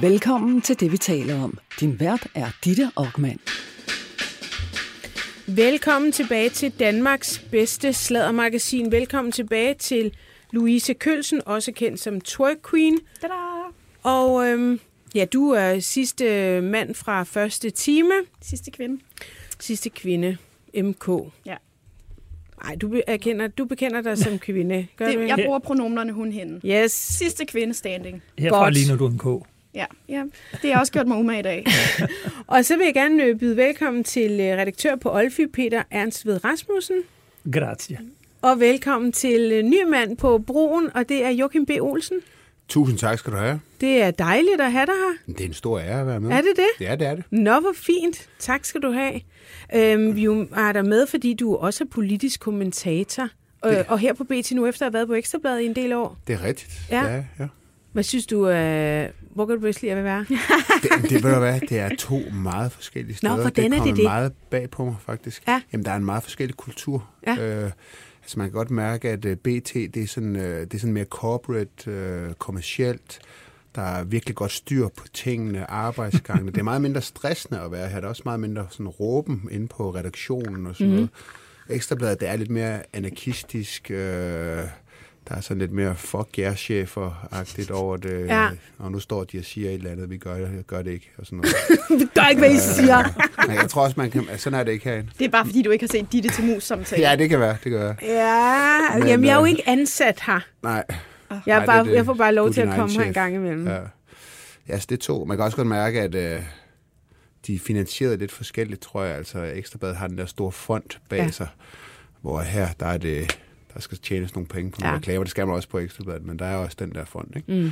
Velkommen til det, vi taler om. Din vært er Ditte Aukmann. Velkommen tilbage til Danmarks bedste sladdermagasin. Velkommen tilbage til Louise Kølsen, også kendt som Twerk Queen. Tada! Og øhm, ja, du er sidste mand fra første time. Sidste kvinde. Sidste kvinde, MK. Ja. Nej, du, erkender, du bekender dig som kvinde. Gør Det, du jeg bruger pronomenerne hun hende. Yes. Sidste kvinde standing. Herfra Godt. ligner du en K. Ja, ja. det har jeg også gjort mig umage i dag. Og så vil jeg gerne øh, byde velkommen til øh, redaktør på Olfy, Peter Ernst ved Rasmussen. Grazie. Og velkommen til øh, ny mand på broen, og det er Joachim B. Olsen. Tusind tak skal du have. Det er dejligt at have dig her. Det er en stor ære at være med. Er det det? Ja, det er det. Nå, hvor fint. Tak skal du have. Øhm, vi er der med, fordi du også er politisk kommentator. Det- og her på BT nu, efter at have været på Ekstrabladet i en del år. Det er rigtigt. Ja. ja, ja. Hvad synes du, øh, hvor kan lide at være? Det, det, ved du hvad, det er to meget forskellige steder. hvordan er det det? meget bag på mig, faktisk. Ja. Jamen, der er en meget forskellig kultur. Ja. Øh, altså, man kan godt mærke, at uh, BT, det er sådan, uh, det er sådan mere corporate, uh, kommercielt. Der er virkelig godt styr på tingene, arbejdsgangene. det er meget mindre stressende at være her. Der er også meget mindre sådan råben inde på redaktionen og sådan Mhm. mm. noget. Ekstrabladet, det er lidt mere anarkistisk. Øh, der er sådan lidt mere fuck jer chefer-agtigt over det. Ja. Og nu står de og siger et eller andet, vi gør, gør det ikke. Og sådan noget. Vi gør ikke, hvad I siger. Men jeg tror også, man kan, altså, sådan er det ikke herinde. Det er bare fordi, du ikke har set Ditte til mus samtale. Ja, det kan være, det kan være. Ja, Men, jamen jeg er jo øh, ikke ansat her. Nej. Jeg, er Nej, bare, det det. jeg får bare lov til at komme her en gang imellem. Ja. Ja, så det to. Man kan også godt mærke, at øh, de er finansieret lidt forskelligt, tror jeg. Altså, Ekstrabladet har den der store fond bag ja. sig, hvor her, der er det, der skal tjenes nogle penge på nogle Ja. reklamer. Det skal man også på Ekstrabladet, men der er også den der fond, ikke? Mm.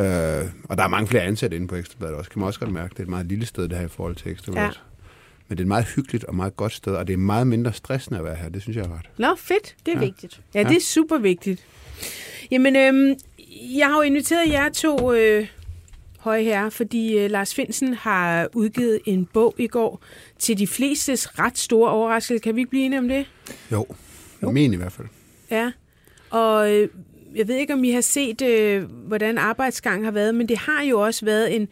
Øh, og der er mange flere ansatte inde på Ekstrabladet også, kan man også godt mærke. Det er et meget lille sted, det her i forhold til Ekstrabladet. Ja. Men det er et meget hyggeligt og meget godt sted, og det er meget mindre stressende at være her. Det synes jeg er ret. Nå, fedt. Det er Ja. vigtigt. Ja, det er super vigtigt. Jamen, øhm, jeg har jo inviteret jer to øh, høje herrer, fordi øh, Lars Finsen har udgivet en bog i går til de flestes ret store overraskelse. Kan vi ikke blive enige om det? Jo, Jo. jo. min i hvert fald. Ja. Og øh, jeg ved ikke, om I har set, øh, hvordan arbejdsgangen har været, men det har jo også været en,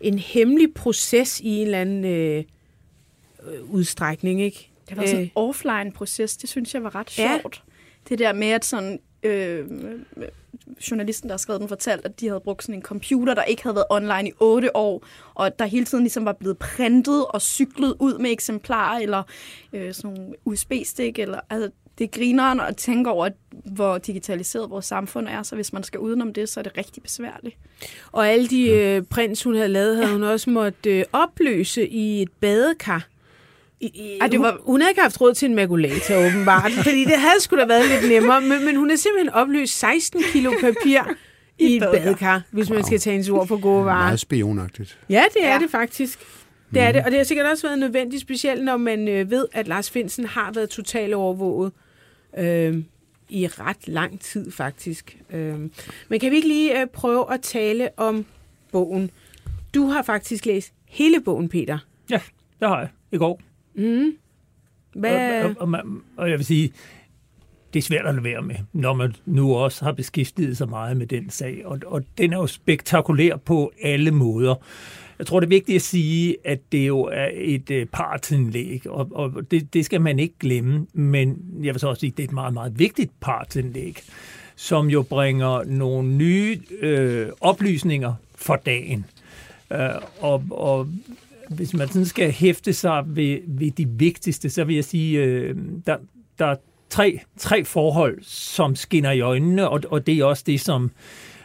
en hemmelig proces i en eller anden øh, øh, udstrækning, ikke? Det var sådan Øh. en offline-proces. Det synes jeg var ret Ja. sjovt. Det der med, at sådan, øh, journalisten, der har skrevet den, fortalte, at de havde brugt sådan en computer, der ikke havde været online i otte år, og at der hele tiden ligesom var blevet printet og cyklet ud med eksemplarer, eller øh, sådan nogle USB-stik, eller altså, det er grineren at tænke over, hvor digitaliseret vores samfund er, så hvis man skal udenom det, så er det rigtig besværligt. Og alle de øh, prints, hun havde lavet, havde hun også måtte øh, opløse i et badekar. I, i, Ej, det var- hun, hun havde ikke haft råd til en makulator, åbenbart, fordi det havde sgu da været lidt nemmere. Men, men hun har simpelthen opløst 16 kilo papir i et badekar. badekar, hvis man skal tage hendes ord for gode varer. Meget spionagtigt. Ja, det er Ja. det faktisk. Det er det, og det har sikkert også været nødvendigt, specielt når man øh, ved, at Lars Finsen har været totalt overvåget øh, i ret lang tid, faktisk. Øh. Men kan vi ikke lige øh, prøve at tale om bogen? Du har faktisk læst hele bogen, Peter. Ja, det har jeg i går. Mm. Hvad? Og, og, og, man- og jeg vil sige, det er svært at lade være med, når man nu også har beskæftiget sig meget med den sag. Og, og den er jo spektakulær på alle måder. Jeg tror, det er vigtigt at sige, at det jo er et øh, partsindlæg, og, og det, det skal man ikke glemme. Men jeg vil så også sige, at det er et meget, meget vigtigt partsindlæg, som jo bringer nogle nye øh, oplysninger for dagen. Øh, og, og hvis man sådan skal hæfte sig ved, ved de vigtigste, så vil jeg sige, øh, der, der er tre, tre forhold, som skinner i øjnene, og, og det er også det, som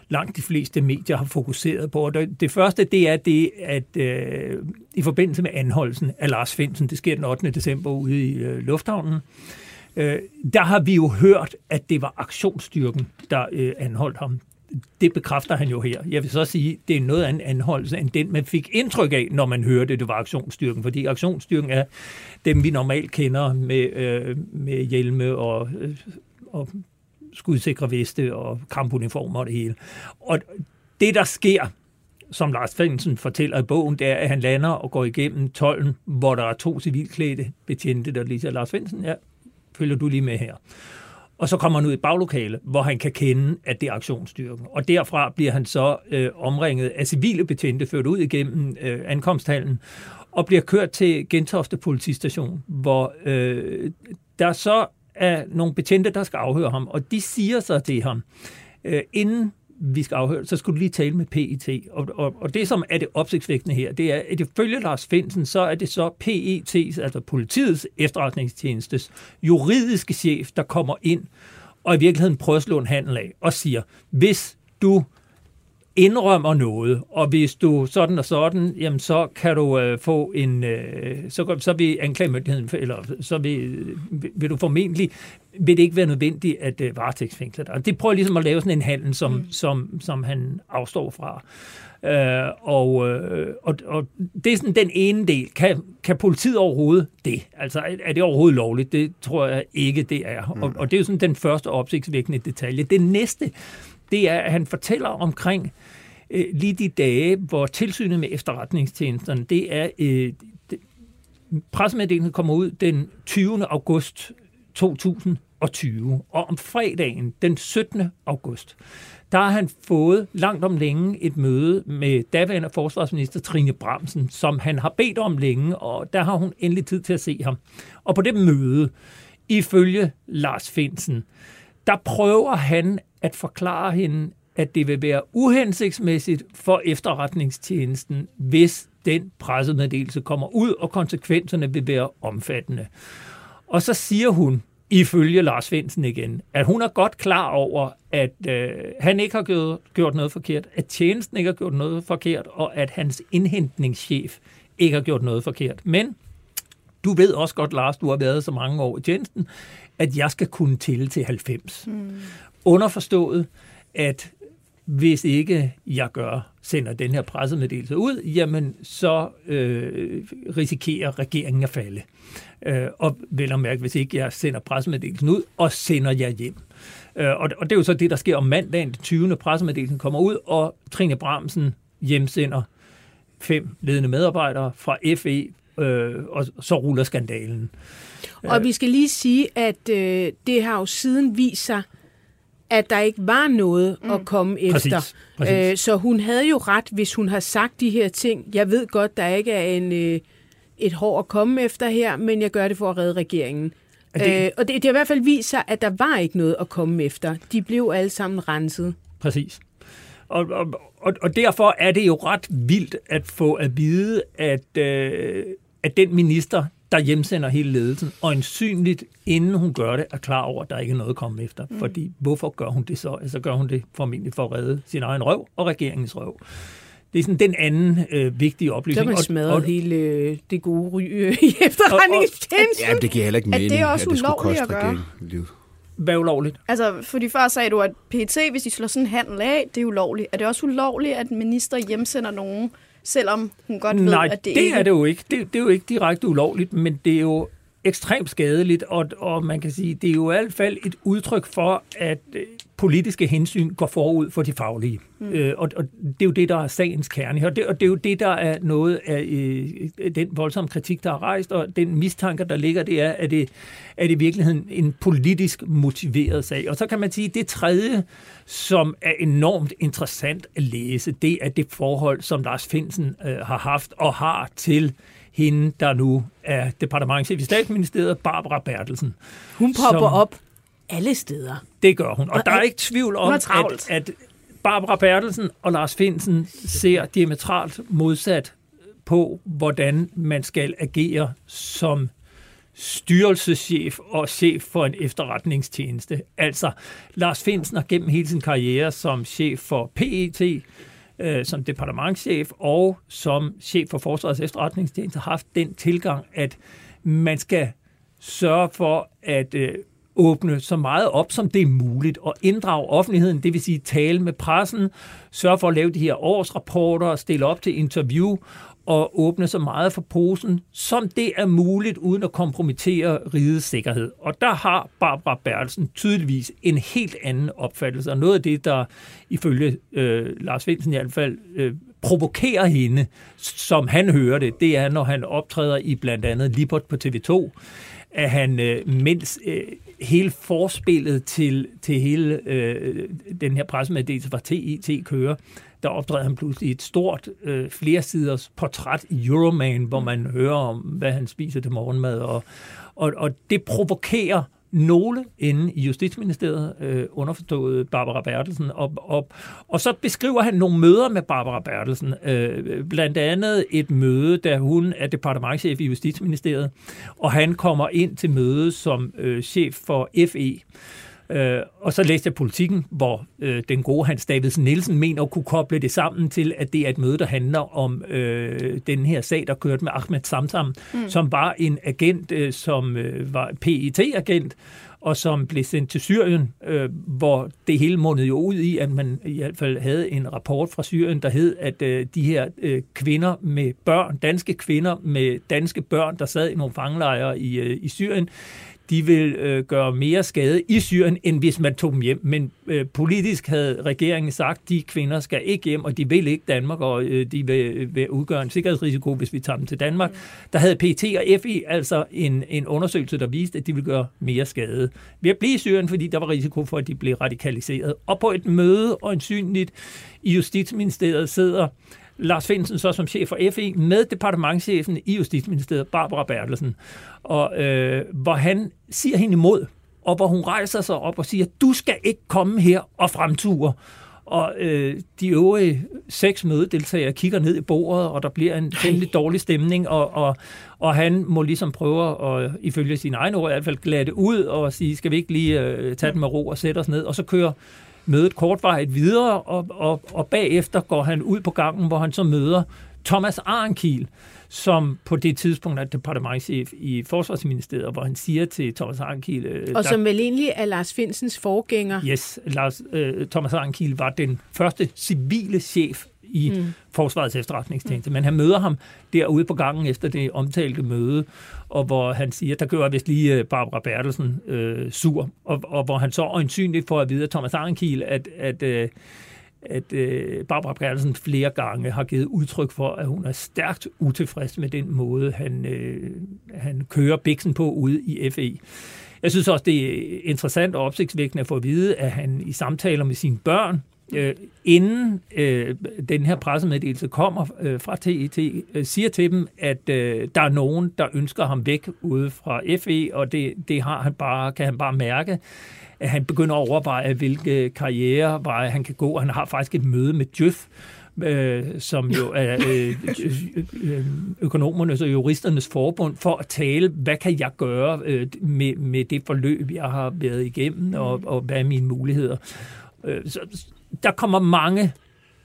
langt de fleste medier har fokuseret på. Og det, første, det er det, at øh, i forbindelse med anholdelsen af Lars Finsen, det sker den 8. december ude i øh, lufthavnen, øh, der har vi jo hørt, at det var aktionsstyrken, der øh, anholdt ham. Det bekræfter han jo her. Jeg vil så sige, det er noget af en anholdelse end den, man fik indtryk af, når man hørte, det var aktionsstyrken. Fordi aktionsstyrken er dem, vi normalt kender med, øh, med hjelme og, øh, og skudsikre veste og kampuniformer og det hele. Og det, der sker, som Lars Finsen fortæller i bogen, det er, at han lander og går igennem tolden, hvor der er to civilklædte betjente, der lige siger, Lars Finsen, ja, følger du lige med her. Og så kommer han ud i et baglokale, hvor han kan kende, at det er aktionsstyrken. Og derfra bliver han så øh, omringet af civile betjente, ført ud igennem øh, ankomsthallen, og bliver kørt til Gentofte politistation, hvor øh, der så af nogle betjente, der skal afhøre ham, og de siger så til ham, øh, inden vi skal afhøre, så skulle du lige tale med PET. Og, og, og det, som er det opsigtsvækkende her, det er, at ifølge Lars Finsen, så er det så PET's, altså politiets efterretningstjenestes juridiske chef, der kommer ind og i virkeligheden prøver at slå en handel af og siger, hvis du indrømmer noget, og hvis du sådan og sådan, jamen så kan du øh, få en, øh, så, så vil anklagemyndigheden, eller så vil, vil du formentlig, vil det ikke være nødvendigt at øh, varetægtsfængsle dig. Det prøver ligesom at lave sådan en handel, som, mm. som, som han afstår fra. Øh, og, øh, og, og det er sådan den ene del. Kan, kan politiet overhovedet det? Altså, er det overhovedet lovligt? Det tror jeg ikke, det er. Mm. Og, og det er jo sådan den første opsigtsvækkende detalje. Det næste, det er, at han fortæller omkring øh, lige de dage, hvor tilsynet med efterretningstjenesterne, det er... Øh, det, pressemeddelelsen kommer ud den 20. august 2020, og om fredagen den 17. august, der har han fået langt om længe et møde med daværende forsvarsminister Trine Bramsen, som han har bedt om længe, og der har hun endelig tid til at se ham. Og på det møde, ifølge Lars Finsen, der prøver han at forklare hende, at det vil være uhensigtsmæssigt for efterretningstjenesten, hvis den pressemeddelelse kommer ud, og konsekvenserne vil være omfattende. Og så siger hun, ifølge Lars Svendsen igen, at hun er godt klar over, at øh, han ikke har gjort, gjort noget forkert, at tjenesten ikke har gjort noget forkert, og at hans indhentningschef ikke har gjort noget forkert. Men du ved også godt, Lars, du har været så mange år i tjenesten, at jeg skal kunne tælle til 90. Mm. Underforstået, at hvis ikke jeg gør, sender den her pressemeddelelse ud, jamen så øh, risikerer regeringen at falde. Øh, og vel at mærke, hvis ikke jeg sender pressemeddelelsen ud, og sender jeg hjem. Øh, og, og det er jo så det, der sker om mandagen, den 20. pressemeddelelsen kommer ud, og Trine Bramsen hjemsender fem ledende medarbejdere fra FE, øh, og så ruller skandalen. Og vi skal lige sige, at øh, det har jo siden vist sig, at der ikke var noget mm. at komme Præcis. efter. Præcis. Øh, så hun havde jo ret, hvis hun har sagt de her ting. Jeg ved godt, der ikke er en, øh, et hår at komme efter her, men jeg gør det for at redde regeringen. Det... Øh, og det, det har i hvert fald vist sig, at der var ikke noget at komme efter. De blev alle sammen renset. Præcis. Og, og, og, og derfor er det jo ret vildt at få at vide, at, øh, at den minister, der hjemsender hele ledelsen, og ensynligt, inden hun gør det, er klar over, at der ikke er noget at komme efter. Mm. Fordi hvorfor gør hun det så? Altså gør hun det formentlig for at redde sin egen røv og regeringens røv. Det er sådan den anden øh, vigtige oplysning. har man Og- smadret og, hele øh, det gode ry øh, i efterretningstjenesten. Ja, det giver heller ikke Er det mening, også at det skulle ulovligt koste at gøre? livet. Hvad er ulovligt? Altså, fordi før sagde du, at PET, hvis de slår sådan en handel af, det er ulovligt. Er det også ulovligt, at en minister hjemsender nogen, selvom hun godt ved, Nej, at det, det ikke er det jo ikke. Det, det er jo ikke direkte ulovligt, men det er jo ekstremt skadeligt, og, og man kan sige, det er jo i hvert fald et udtryk for, at øh, politiske hensyn går forud for de faglige. Mm. Øh, og, og det er jo det, der er sagens kerne. Og det, og det er jo det, der er noget af øh, den voldsomme kritik, der er rejst, og den mistanke, der ligger, det er, at det, at det i virkeligheden en politisk motiveret sag. Og så kan man sige, at det tredje, som er enormt interessant at læse, det er det forhold, som Lars Finsen øh, har haft og har til hende, der nu er departementchef i statsministeriet, Barbara Bertelsen. Hun popper Som- op alle steder. Det gør hun. Og Og der er ikke tvivl om, at, at Barbara Bertelsen og Lars Finsen ser diametralt modsat på, hvordan man skal agere som styrelseschef og chef for en efterretningstjeneste. Altså, Lars Finsen har gennem hele sin karriere som chef for PET, øh, som departementschef og som chef for Forsvarets efterretningstjeneste haft den tilgang, at man skal sørge for at øh, åbne så meget op, som det er muligt, og inddrage offentligheden, det vil sige tale med pressen, sørge for at lave de her årsrapporter, stille op til interview, og åbne så meget for posen, som det er muligt, uden at kompromittere rigets sikkerhed. Og der har Barbara Bertelsen tydeligvis en helt anden opfattelse, og noget af det, der ifølge øh, Lars Vindsen i hvert fald øh, provokerer hende, som han hører det, det er, når han optræder i blandt andet Libert på TV2, at han, øh, mens øh, hele forspillet til, til hele øh, den her pressemeddelelse fra TIT kører, der optræder han pludselig et stort øh, flersiders portræt i Euroman, hvor man hører om, hvad han spiser til morgenmad, og, og, og det provokerer nogle inde i Justitsministeriet, øh, underforstået Barbara Bertelsen, og, og, og så beskriver han nogle møder med Barbara Bertelsen, øh, blandt andet et møde, da hun er departementchef i Justitsministeriet, og han kommer ind til møde som øh, chef for FE. Øh, og så læste jeg politikken, hvor øh, den gode Hans Davidsen Nielsen mener at kunne koble det sammen til, at det er et møde, der handler om øh, den her sag, der kørte med Ahmed Samsam, mm. som var en agent, øh, som øh, var PET-agent, og som blev sendt til Syrien, øh, hvor det hele mundede jo ud i, at man i hvert fald havde en rapport fra Syrien, der hed, at øh, de her øh, kvinder med børn, danske kvinder med danske børn, der sad i nogle fangelejre i, øh, i Syrien, de vil øh, gøre mere skade i Syrien, end hvis man tog dem hjem. Men øh, politisk havde regeringen sagt, at de kvinder skal ikke hjem, og de vil ikke Danmark, og øh, de vil, vil udgøre en sikkerhedsrisiko, hvis vi tager dem til Danmark. Der havde PT og FE altså en, en undersøgelse, der viste, at de vil gøre mere skade ved at blive i Syrien, fordi der var risiko for, at de blev radikaliseret. Og på et møde, og synligt i Justitsministeriet sidder Lars Finsen så som chef for FE med departementchefen i Justitsministeriet, Barbara Bertelsen, og øh, hvor han siger hende imod, og hvor hun rejser sig op og siger, du skal ikke komme her og fremture. Og øh, de øvrige seks mødedeltagere kigger ned i bordet, og der bliver en temmelig dårlig stemning, og, og, og han må ligesom prøve at, ifølge sine egne ord i hvert fald, glatte ud og sige, skal vi ikke lige øh, tage den med ro og sætte os ned? Og så kører mødet kortvarigt videre, og, og, og bagefter går han ud på gangen, hvor han så møder Thomas Arnkiel, som på det tidspunkt er departementchef i Forsvarsministeriet, hvor han siger til Thomas Arnkiel... Øh, og som der, vel egentlig er Lars Finsens forgænger. Yes, Lars, øh, Thomas Arnkiel var den første civile chef i mm. Forsvarets efterretningstjeneste. Mm. Men han møder ham derude på gangen efter det omtalte møde, og hvor han siger, der gør vist lige øh, Barbara Bertelsen øh, sur, og, og hvor han så øjensynligt får at vide af Thomas Arnkiel, at, at øh, at øh, Barbara Bertelsen flere gange har givet udtryk for, at hun er stærkt utilfreds med den måde, han, øh, han kører biksen på ude i FE. Jeg synes også, det er interessant og opsigtsvækkende at få at vide, at han i samtaler med sine børn øh, inden øh, den her pressemeddelelse kommer øh, fra TET, øh, siger til dem, at øh, der er nogen, der ønsker ham væk ude fra FE, og det, det har han bare, kan han bare mærke, at han begynder at overveje, hvilke karriereveje han kan gå. Han har faktisk et møde med Djøf, øh, som jo er øh, øh, økonomernes og juristernes forbund, for at tale, hvad kan jeg gøre øh, med, med det forløb, jeg har været igennem, og, og hvad er mine muligheder. Øh, så, der kommer mange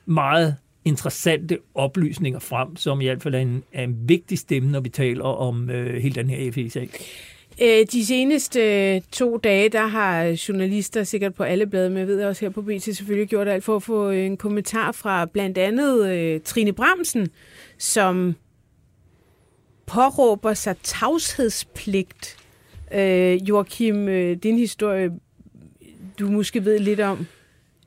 meget interessante oplysninger frem, som i hvert fald er en, er en vigtig stemme, når vi taler om øh, hele den her FE-sag. Øh, de seneste øh, to dage, der har journalister sikkert på alle blade, men jeg ved også her på BT selvfølgelig gjort alt for at få øh, en kommentar fra blandt andet øh, Trine Bramsen, som påråber sig tavshedspligt. Øh, Joachim, øh, din historie, du måske ved lidt om.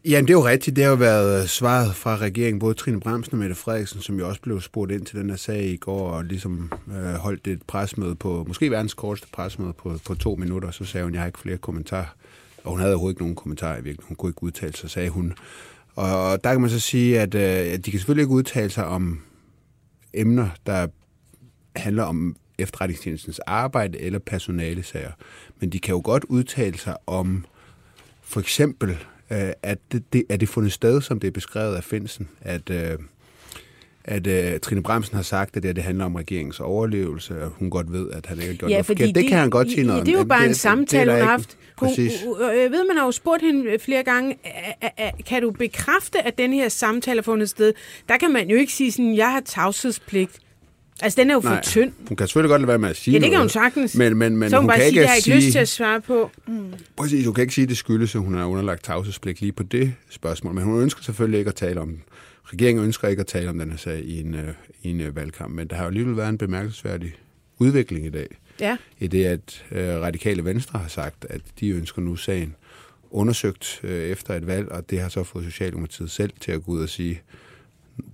Jamen, det er jo rigtigt. Det har jo været øh, svaret fra regeringen, både Trine Bremsen og Mette Frederiksen, som jo også blev spurgt ind til den her sag i går, og ligesom øh, holdt et presmøde på, måske verdens korteste presmøde på, på to minutter, så sagde hun, jeg har ikke flere kommentarer. Og hun havde overhovedet ikke nogen kommentarer i virkeligheden. Hun kunne ikke udtale sig, sagde hun. Og, og der kan man så sige, at, øh, at de kan selvfølgelig ikke udtale sig om emner, der handler om efterretningstjenestens arbejde eller personalesager. Men de kan jo godt udtale sig om for eksempel øh, at, det, det, er det fundet sted, som det er beskrevet af Finsen, at, øh, at øh, Trine Bremsen har sagt, at det, det handler om regeringens overlevelse, og hun godt ved, at han ikke har gjort ja, noget forkert. Det, det kan han godt sige noget om. Det er jo bare det, en samtale, hun har haft. Hun, jeg ved, man har jo spurgt hende flere gange, kan du bekræfte, at den her samtale har fundet sted? Der kan man jo ikke sige sådan, jeg har tavshedspligt. Altså, den er jo for Nej, tynd. Hun kan selvfølgelig godt lade være med at sige Ja, det kan noget, hun sagtens. Men, men, men så hun, hun bare kan sige, ikke har jeg ikke sige, lyst til at svare på. Mm. Præcis, hun kan ikke sige, at det skyldes, at hun er underlagt tavshedspligt lige på det spørgsmål. Men hun ønsker selvfølgelig ikke at tale om den. Regeringen ønsker ikke at tale om den her sag i en, uh, i en uh, valgkamp. Men der har jo alligevel været en bemærkelsesværdig udvikling i dag. Ja. I det, at uh, radikale venstre har sagt, at de ønsker nu sagen undersøgt uh, efter et valg, og det har så fået Socialdemokratiet selv til at gå ud og sige,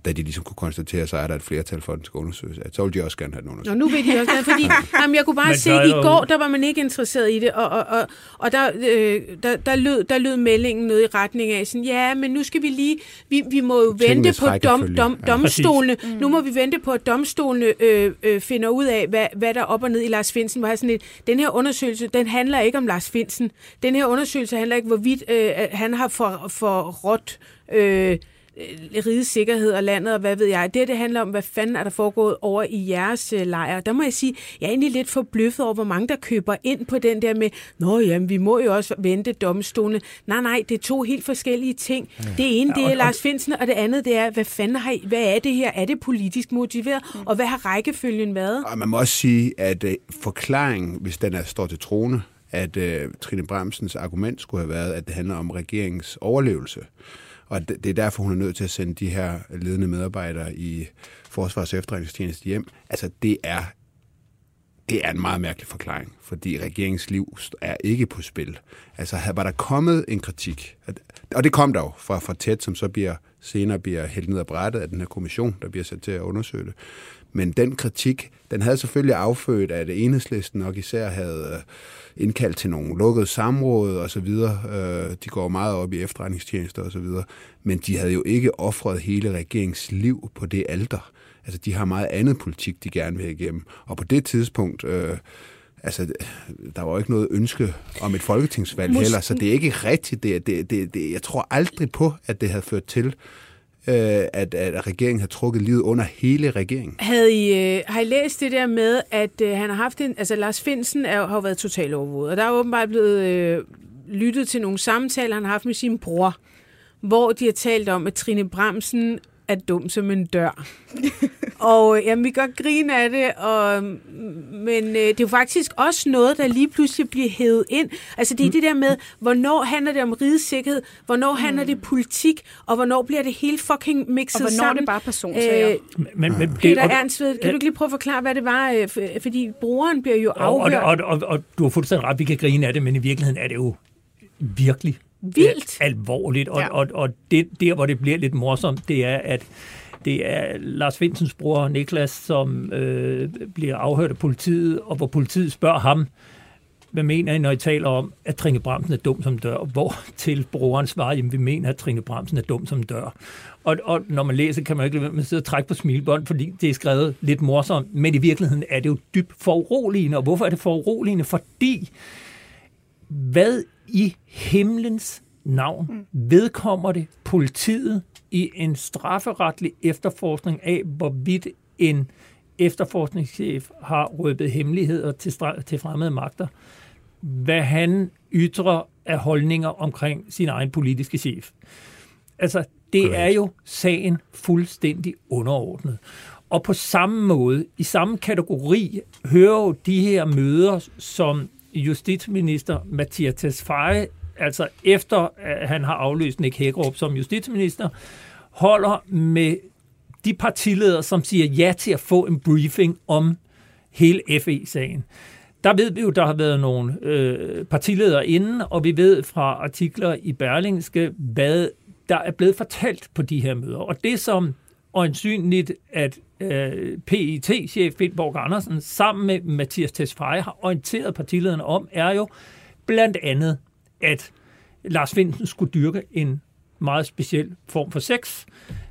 da de ligesom kunne konstatere, så er der et flertal for, at den skal undersøges. Så ville de også gerne have den Og undersøgt. nu vil de også gerne, fordi jamen, jeg kunne bare Men se, er i går, der var man ikke interesseret i det, og, og, og, og der, øh, der, der, lød, der lød meldingen noget i retning af sådan, ja, men nu skal vi lige, vi, vi må jo vente på dom, dom, Ja. domstolene, mm. nu må vi vente på, at domstolene øh, øh, finder ud af, hvad, hvad der er op og ned i Lars Finsen. Hvor sådan lidt, den her undersøgelse, den handler ikke om Lars Finsen. Den her undersøgelse handler ikke, hvorvidt øh, at han har for, for råt øh, øh, rigets sikkerhed og landet, og hvad ved jeg. Det, det handler om, hvad fanden er der foregået over i jeres øh, lejr. Der må jeg sige, jeg er egentlig lidt forbløffet over, hvor mange der køber ind på den der med, nå jamen, vi må jo også vente domstolene. Nej, nej, det er to helt forskellige ting. Ja. Det ene, det Ja, er og- og- Lars Finsen, og det andet, det er, hvad fanden har I, hvad er det her? Er det politisk motiveret? Og hvad har rækkefølgen været? Og man må også sige, at øh, forklaringen, hvis den er, står til trone, at øh, Trine Bremsens argument skulle have været, at det handler om regeringens overlevelse. Og det, er derfor, hun er nødt til at sende de her ledende medarbejdere i Forsvars efterretningstjeneste hjem. Altså, det er, det er en meget mærkelig forklaring, fordi regeringens liv er ikke på spil. Altså, havde- var der kommet en kritik, at- og det kom der jo fra, fra tæt, som så bliver, senere bliver hældt ned af brættet af den her kommission, der bliver sat til at undersøge det. Men den kritik, den havde selvfølgelig affødt, at enhedslisten nok især havde øh, indkaldt til nogle lukkede samråd og så videre. Øh, De går meget op i efterretningstjenester og så videre. Men de havde jo ikke offret hele regeringens liv på det alter. Altså, de har meget andet politik, de gerne vil have igennem. Og på det tidspunkt, øh, altså, der var jo ikke noget ønske om et folketingsvalg Mås- heller, så det er ikke rigtigt. Det, det, det, det, jeg tror aldrig på, at det havde ført til, øh, at, at regeringen har trukket livet under hele regeringen. Havde I, øh, har I læst det der med, at øh, han har haft en... Altså, Lars Finsen er, har jo været totalt overvåget, og der er åbenbart blevet øh, lyttet til nogle samtaler, han har haft med sin bror, hvor de har talt om, at Trine Bremsen er dum som en dør. og øh, jamen, vi kan godt grine af det, og, men øh, det er jo faktisk også noget, der lige pludselig bliver hævet ind. Altså det er det der med, hvornår handler det om rigets sikkerhed, hvornår handler det politik, og hvornår bliver det hele fucking mixet Og hvornår er sammen. det bare personsager? Øh, Men, men, Peter og- kan du ikke lige prøve at forklare, hvad det var? øh, Fordi brugeren bliver jo Og, og, afhørt. og, og, og du har fuldstændig ret, vi kan grine af det, men i virkeligheden er det jo virkelig Vildt. alvorligt. Og, Ja. og, og det, der, hvor det bliver lidt morsomt, det er, at det er Lars Finsens bror Niklas, som øh, bliver afhørt af politiet, og hvor politiet spørger ham, hvad mener I, når I taler om, at Trine Bremsen er dum som dør? Hvor til brugeren svarer, jamen vi mener, at Trine Bremsen er dum som dør. Og, og når man læser, kan man jo ikke lade være med at sidde og trække på smilbånd, fordi det er skrevet lidt morsomt, men i virkeligheden er det jo dybt foruroligende. Og hvorfor er det foruroligende? Fordi hvad i himlens navn vedkommer det politiet i en strafferetlig efterforskning af, hvorvidt en efterforskningschef har røbet hemmeligheder til, stra- til fremmede magter, hvad han ytrer af holdninger omkring sin egen politiske chef. Altså, det Korrekt. er jo sagen fuldstændig underordnet. Og på samme måde, i samme kategori, hører jo de her møder, som justitsminister Mathias Tesfaye, altså efter at han har afløst Nick Hækkerup som justitsminister, holder med de partiledere, som siger ja til at få en briefing om hele FE-sagen. Der ved vi jo, der har været nogle øh, partiledere inden, og vi ved fra artikler i Berlingske, hvad der er blevet fortalt på de her møder. Og det som øjensynligt, at øh, PIT-chef Findborg Andersen sammen med Mathias Tesfaye har orienteret partilederne om, er jo blandt andet, at Lars Finsen skulle dyrke en meget speciel form for sex.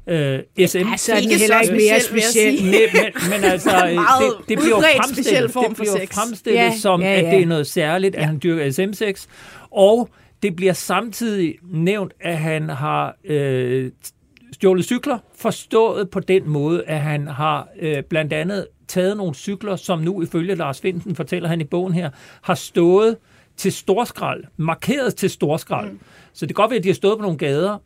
Øh, SM. Altså, Ikke den er heller så ikke mere speciel, sige. Men, men, altså, det, det bliver fremstillet, speciel form det for bliver jo sex. fremstillet Ja, som, ja, at ja. det er noget særligt, at han dyrker SM-sex. Og det bliver samtidig nævnt, at han har øh, stjålet cykler, forstået på den måde, at han har øh, blandt andet taget nogle cykler, som nu ifølge Lars Finsen, fortæller han i bogen her, har stået til storskrald, markeret til storskrald. Mm. Så det kan godt være, at de har stået på nogle gader,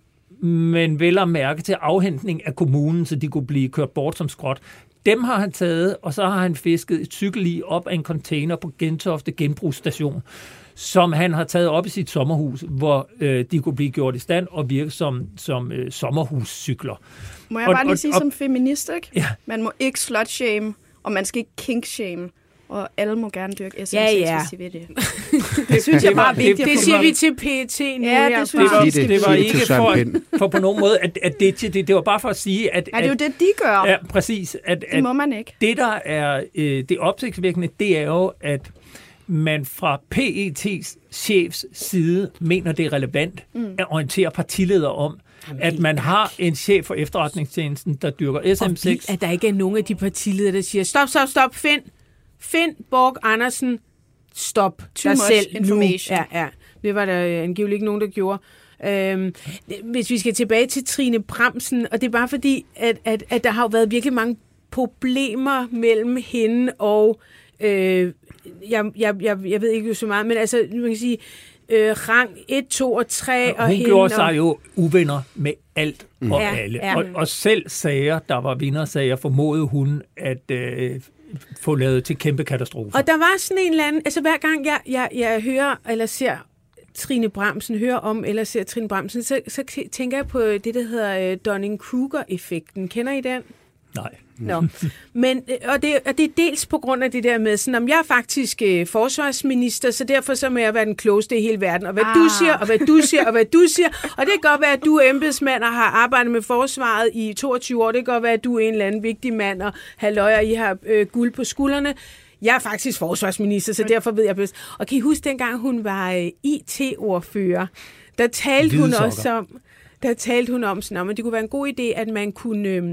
men vel at mærke til afhentning af kommunen, så de kunne blive kørt bort som skrot. Dem har han taget, og så har han fisket et cykellig op af en container på Gentofte Genbrugsstation, som han har taget op i sit sommerhus, hvor øh, de kunne blive gjort i stand og virke som, som øh, sommerhuscykler. Må jeg Og- bare lige og- sige og- som feminist, ikke? Ja. Man må ikke slut-shame, og man skal ikke kink-shame. Og alle må gerne dyrke SM6, Ja, ja. hvis de vil det. det synes jeg bare er vigtigt. det- Det siger vi til PET nu Ja, det synes Det var, det. det var ikke for, for på nogen måde, at, at det, det, det var bare for at sige, at, Ja, det er jo det, de gør. ja, præcis, at, Det må man ikke. det, der er øh, det opsigtsvækkende, det er jo, at man fra PET's chefs side mener, det er relevant mm. at orientere partiledere om, at man har en chef for efterretningstjenesten, der dyrker Og SM6. vildt, at der ikke er nogen af de partiledere, der siger, stop, stop, stop, Finn, Finn Borg Andersen, stop Too dig much selv information. nu. Ja, ja. Det var der øh, angiveligt ikke nogen, der gjorde. Øhm, hvis vi skal tilbage til Trine Bremsen, og det er bare fordi, at, at, at der har jo været virkelig mange problemer mellem hende og, øh, jeg, jeg, jeg, jeg ved ikke så meget, men altså, man kan sige, øh, rang 1, 2 og 3, og Hun hende gjorde sig jo uvenner med alt og Ja, alle. ja. Og, og selv sager, der var vindersager, formodede hun at øh, få lavet til kæmpe katastrofer. Og der var sådan en eller anden, altså hver gang jeg, jeg, jeg hører eller ser Trine Bramsen, hører om eller ser Trine Bramsen, så, så tænker jeg på det, der hedder øh, Dunning-Kruger-effekten. Kender I den? Nej. Nå. Men, øh, og, det, og det er dels på grund af det der med, sådan, om jeg er faktisk øh, forsvarsminister, så derfor så må jeg være den klogeste i hele verden. Og hvad ah. du siger, og hvad du siger, og hvad du siger. Og det kan godt være, at du er embedsmand og har arbejdet med forsvaret i 22 år. Det kan godt være, at du er en eller anden vigtig mand, og halløj, og I har øh, guld på skuldrene. Jeg er faktisk forsvarsminister, så derfor ved jeg bedst. Og kan I huske, dengang hun var øh, IT-ordfører, der talte hun også om, der talte hun om, sådan, at det kunne være en god idé, at man kunne øh,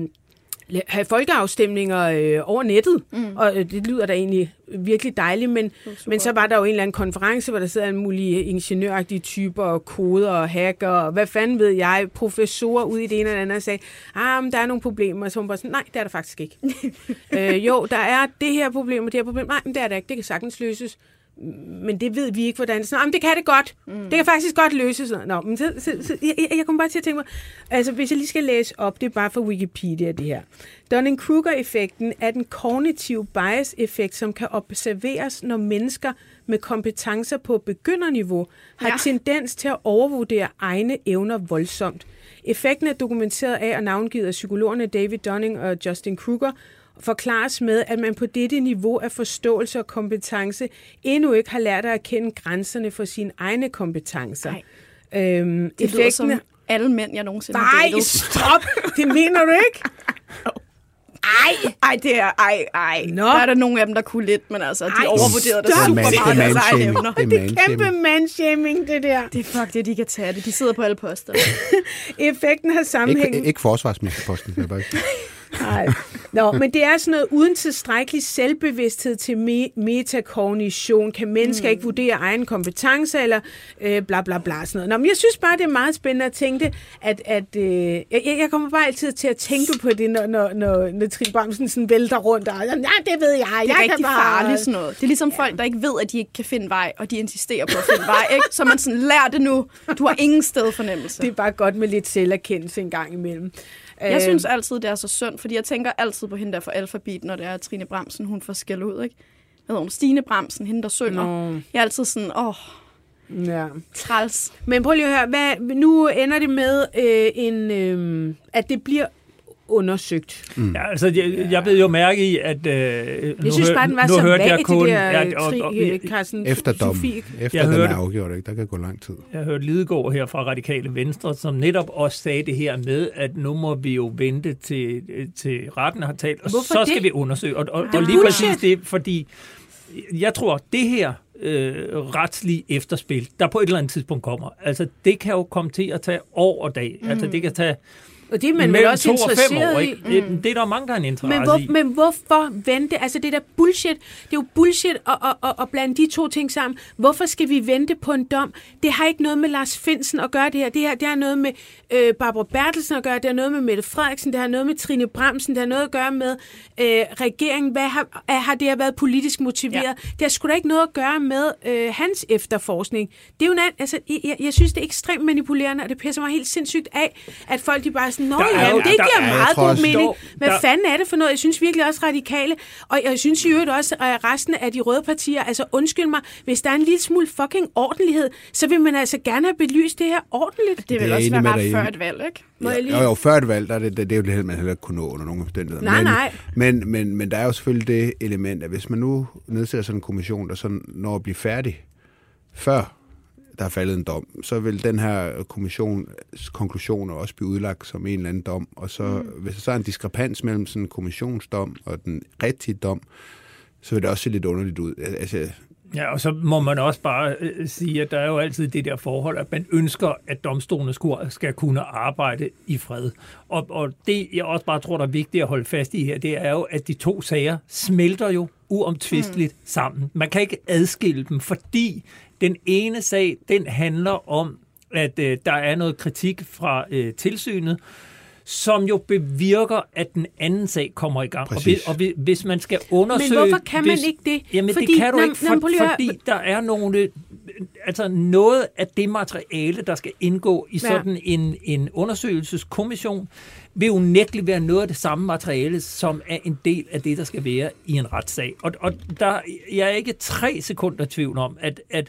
have folkeafstemninger øh, over nettet. Mm. Og øh, det lyder da egentlig virkelig dejligt, men, men så var der jo en eller anden konference, hvor der sidder en mulige ingeniøragtige typer, og koder og hacker, og hvad fanden ved jeg, professorer ude i det ene eller andet, og sagde, ah, men der er nogle problemer. Så hun bare sådan, nej, det er der faktisk ikke. øh, jo, der er det her problem, og det her problem. Nej, men det er der ikke. Det kan sagtens løses men det ved vi ikke, hvordan. Så, men det kan det godt. Mm. Det kan faktisk godt løses. Nå, men så, så, så, jeg, jeg, kommer bare til at tænke mig, altså hvis jeg lige skal læse op, det er bare fra Wikipedia det her. Dunning-Kruger-effekten er den kognitive bias-effekt, som kan observeres, når mennesker med kompetencer på begynderniveau har. Ja. tendens til at overvurdere egne evner voldsomt. Effekten er dokumenteret af og navngivet af psykologerne David Dunning og Justin Kruger, forklares med, at man på dette niveau af forståelse og kompetence endnu ikke har lært at erkende grænserne for sine egne kompetencer. Nej. Øhm, Det lyder som alle mænd, jeg nogensinde har Nej, datet. stop! Det mener du ikke? Ej, ej, det er, ej, ej. Nå. Der er der nogle af dem, der kunne lidt, men altså, de Ej, overvurderede det super Det er meget deres egne manshaming. evner. Det er Det er kæmpe manshaming. det der. Det er fuck det, de kan tage det. De sidder på alle poster. Effekten har sammenhæng. Ikke, ikke forsvarsministerposten, vil jeg bare. Nej. Nå, men det er sådan noget, uden tilstrækkelig selvbevidsthed til me- metakognition, kan mennesker mm. ikke vurdere egen kompetence, eller øh, bla bla bla sådan noget. Nå, men jeg synes bare, det er meget spændende at tænke, at, at øh, jeg, jeg kommer bare altid til at tænke på det, når, når, når, når Trine Bramsen sådan vælter rundt, og ja, det ved jeg, Det er jeg rigtig kan bare... farligt sådan noget. Det er ligesom folk, der ikke ved, at de ikke kan finde vej, og de insisterer på at finde vej. Ikke? Så man sådan, lær det nu. Du har ingen sted fornemmelse. Det er bare godt med lidt selverkendelse en gang imellem. Jeg Øh, synes altid, det er så synd, fordi jeg tænker altid på hende der for alfabet, når det er Trine Bremsen, hun får skæld ud, ikke? Hvad hedder hun? Stine Bremsen, hende der synger. Nå. Jeg er altid sådan, åh, Ja. træls. Men prøv lige at høre, hvad, nu ender det med, øh, en, øh, at det bliver undersøgt. Ja, altså, jeg, jeg ved jo mærke i, at... Øh, Jeg nu synes bare, den var nu så hørte vag, jeg kun, der ja, ja, og, og, og, jeg, Carsten Efter dom. Sofie. Efter Jeg den hørte- er afgjort, ikke? der kan gå lang tid. jeg hørte Lidegaard her fra Radikale Venstre, som netop også sagde det her med, at nu må vi jo vente til, til retten har talt, og Hvorfor så skal det? vi undersøge. Og, og, og lige præcis det, fordi jeg tror, det her øh, retslige efterspil, der på et eller andet tidspunkt kommer, altså det kan jo komme til at tage år og dag. Mm. Altså det kan tage Og det er man vel også interesseret år. i. Ikke? Mm. Det er der mange, der har en interesse Men, hvor, i. men hvorfor vente? Altså det der bullshit, det er jo bullshit at, at, at, at blande de to ting sammen. Hvorfor skal vi vente på en dom? Det har ikke noget med Lars Finsen at gøre det her. Det, her, det har noget med øh, Barbara Bertelsen at gøre, det har noget med Mette Frederiksen, det har noget med Trine Bremsen, det har noget at gøre med øh, regeringen. Hvad har, er- har det her været politisk motiveret? Ja. Det har sgu da ikke noget at gøre med øh, hans efterforskning. Det er jo en, altså, jeg, jeg- synes, det er ekstremt manipulerende, og det pisser mig helt sindssygt af, at folk de bare er Nå Der er ja, jo- det der giver er- jeg meget god også- mening. Hvad der- fanden er det for noget? Jeg synes virkelig også radikale, og jeg synes i øvrigt også, at resten af de røde partier, altså undskyld mig, hvis der er en lille smule fucking ordentlighed, så vil man altså gerne have belyst det her ordentligt. Det er vil jeg også være ret før et valg, ikke? Må jeg lige... Jo, jo, før et valg, der er det, det, det er jo det, man heller ikke kunne nå under nogen omstændigheder. Nej, men, nej. Men, men, men der er jo selvfølgelig det element, at hvis man nu nedsætter sådan en kommission, der sådan når at blive færdig, før der er faldet en dom, så vil den her kommissions konklusioner også blive udlagt som en eller anden dom. Og så, mm. hvis der så er en diskrepans mellem sådan en kommissionsdom og den rigtige dom, så vil det også se lidt underligt ud. Altså, Ja, og så må man også bare øh, sige, at der er jo altid det der forhold, at man ønsker, at domstolene skulle- skal kunne arbejde i fred. Og, og det, jeg også bare tror, der er vigtigt at holde fast i her, det er jo, at de to sager smelter jo uomtvisteligt mm. sammen. Man kan ikke adskille dem, fordi den ene sag, den handler om, at øh, der er noget kritik fra øh, tilsynet, som jo bevirker, at den anden sag kommer i gang. Og, hvis, og hvis, hvis man skal undersøge... Men hvorfor kan man hvis, ikke det? Jamen Fordi- det kan du ikke, for, høre. fordi der er nogle... Altså noget af det materiale, der skal indgå i Ja. sådan en, en undersøgelseskommission, vil unægteligt være noget af det samme materiale, som er en del af det, der skal være i en retssag. Og, og der, jeg er ikke tre sekunder i tvivl om, at, at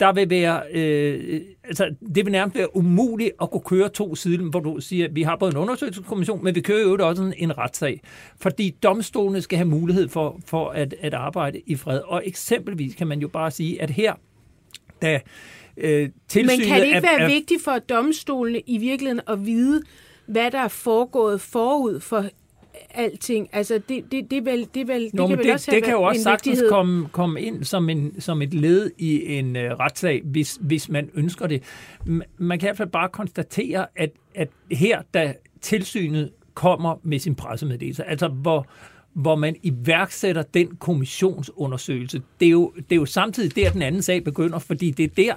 der vil være, øh, altså det vil nærmest være umuligt at kunne køre to sider, hvor du siger, at vi har både en undersøgelseskommission, men vi kører jo også en, en retssag. Fordi domstolene skal have mulighed for, for at, at arbejde i fred. Og eksempelvis kan man jo bare sige, at her, da øh, tilsynet... Men kan det ikke er- være er- vigtigt for domstolene i virkeligheden at vide, hvad der er foregået forud for alting? Altså, det, det, det, vel, det, vel, det Nå, kan men vel det, også have det kan jo også en sagtens vigtighed. komme, komme ind som, en, som et led i en uh, retssag, hvis, hvis man ønsker det. Man kan i hvert fald bare konstatere, at, at her, da tilsynet kommer med sin pressemeddelelse, altså hvor, hvor man iværksætter den kommissionsundersøgelse, det er, jo, det er jo samtidig der, den anden sag begynder, fordi det er der,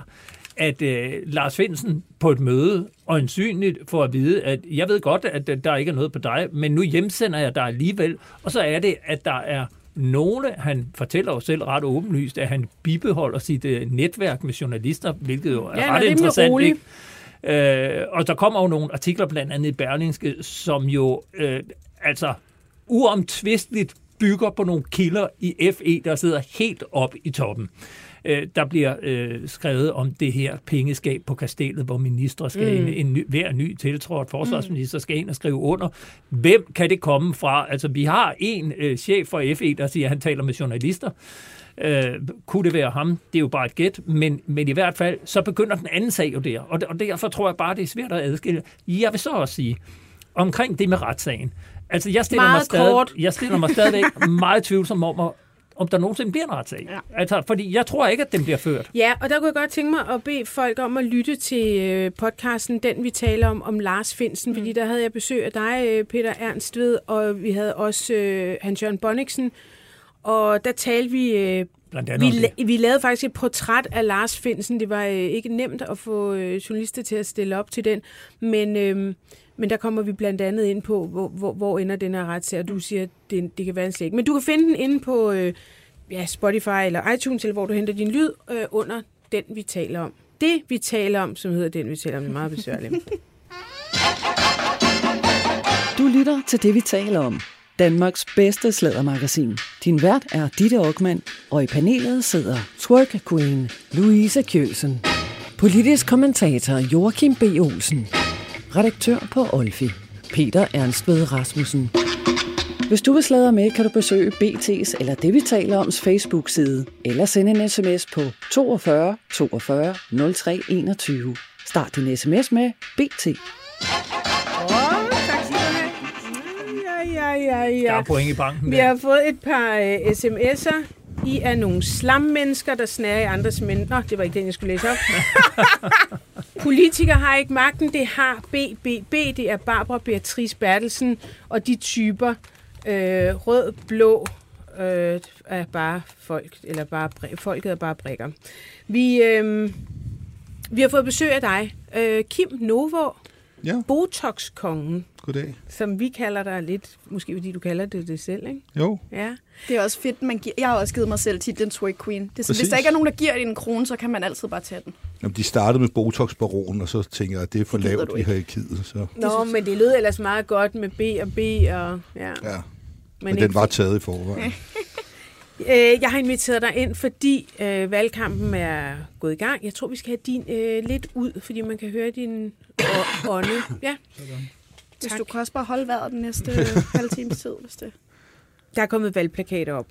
at øh, Lars Finsen på et møde øjensynligt får at vide, at jeg ved godt, at der ikke er noget på dig, men nu hjemsender jeg dig alligevel. Og så er det, at der er nogle, han fortæller jo selv ret åbenlyst, at han bibeholder sit øh, netværk med journalister, hvilket jo er Ja, ret interessant. rolig. Ikke? Øh, og der kommer jo nogle artikler, blandt andet i Berlingske, som jo øh, altså uomtvisteligt bygger på nogle kilder i FE, der sidder helt op i toppen. Øh, der bliver øh, skrevet om det her pengeskab på kastellet, hvor ministre skal mm. ind, en ny, hver ny tiltrådt forsvarsminister skal ind og skrive under. Hvem kan det komme fra? Altså, vi har en øh, chef for FE, der siger, at han taler med journalister. Øh, kunne det være ham? Det er jo bare et gæt, men, men i hvert fald, så begynder den anden sag jo der, og, og derfor tror jeg bare, det er svært at adskille. Jeg vil så også sige, omkring det med retssagen, altså jeg stiller, Meget mig, stadig, kort. jeg stiller mig stadigvæk meget tvivlsom om, at- om der nogensinde bliver en retssag. Ja. Altså, fordi jeg tror ikke, at den bliver ført. Ja, og der kunne jeg godt tænke mig at bede folk om at lytte til øh, podcasten, den vi taler om, om Lars Finsen, mm. fordi der havde jeg besøg af dig, øh, Peter Ernst ved, og vi havde også øh, Hans Jørgen Bonniksen, og der talte vi... Øh, Blandt andet vi, la- vi lavede faktisk et portræt af Lars Finsen. Det var øh, ikke nemt at få øh, journalister til at stille op til den, men, øh, men der kommer vi blandt andet ind på, hvor, hvor, hvor ender den her retssag, og du siger, at det, det kan være en slæg. Men du kan finde den inde på øh, ja, Spotify eller iTunes, eller hvor du henter din lyd øh, under den, vi taler om. Det, vi taler om, som hedder den, vi taler om, er meget besværligt. Du lytter til det, vi taler om. Danmarks bedste slædermagasin. Din vært er Ditte Aukmann, og i panelet sidder twerk queen Louise Kjølsen. Politisk kommentator Joachim B. Olsen. Redaktør på Olfi. Peter Ernstved Rasmussen. Hvis du vil sladre med, kan du besøge BT's eller det, vi taler oms Facebook-side, eller sende en sms på 42 42 03 21. Start din sms med BT. Ja, ja, ja, Der er point i banken Vi der. har fået et par øh, sms'er. I er nogle slammennesker, der snærer i andres mænd. Nå, det var ikke den, jeg skulle læse op. Politikere har ikke magten, det har BBB. Det er Barbara Beatrice Bertelsen og de typer. Øh, rød, blå øh, er bare folk, eller bare folket er bare brikker. Vi, øh, vi har fået besøg af dig, øh, Kim Novå, Ja, Botox-kongen, goddag. som vi kalder dig lidt, måske fordi du kalder det det selv, ikke? Jo, Ja. Det er også fedt. Man giver, jeg har også givet mig selv titlen Twerk Queen. Det er sådan, hvis der ikke er nogen, der giver en krone, så kan man altid bare tage den. Jamen, de startede med Botox-baron, og så tænker jeg, at det er for Det lavt du i ikke. hierarkiet. Så, Nå, men det lød ellers meget godt med B og B, og ja. ja. Men, Men ikke den var taget i forvejen. Øh, jeg har inviteret dig ind, fordi øh, valgkampen er gået i gang. Jeg tror, vi skal have din øh, lidt ud, fordi man kan høre din ånde. Ja, Hvis Tak. du kan også bare holde vejret den næste halve times tid, hvis det... der er kommet valgplakater op.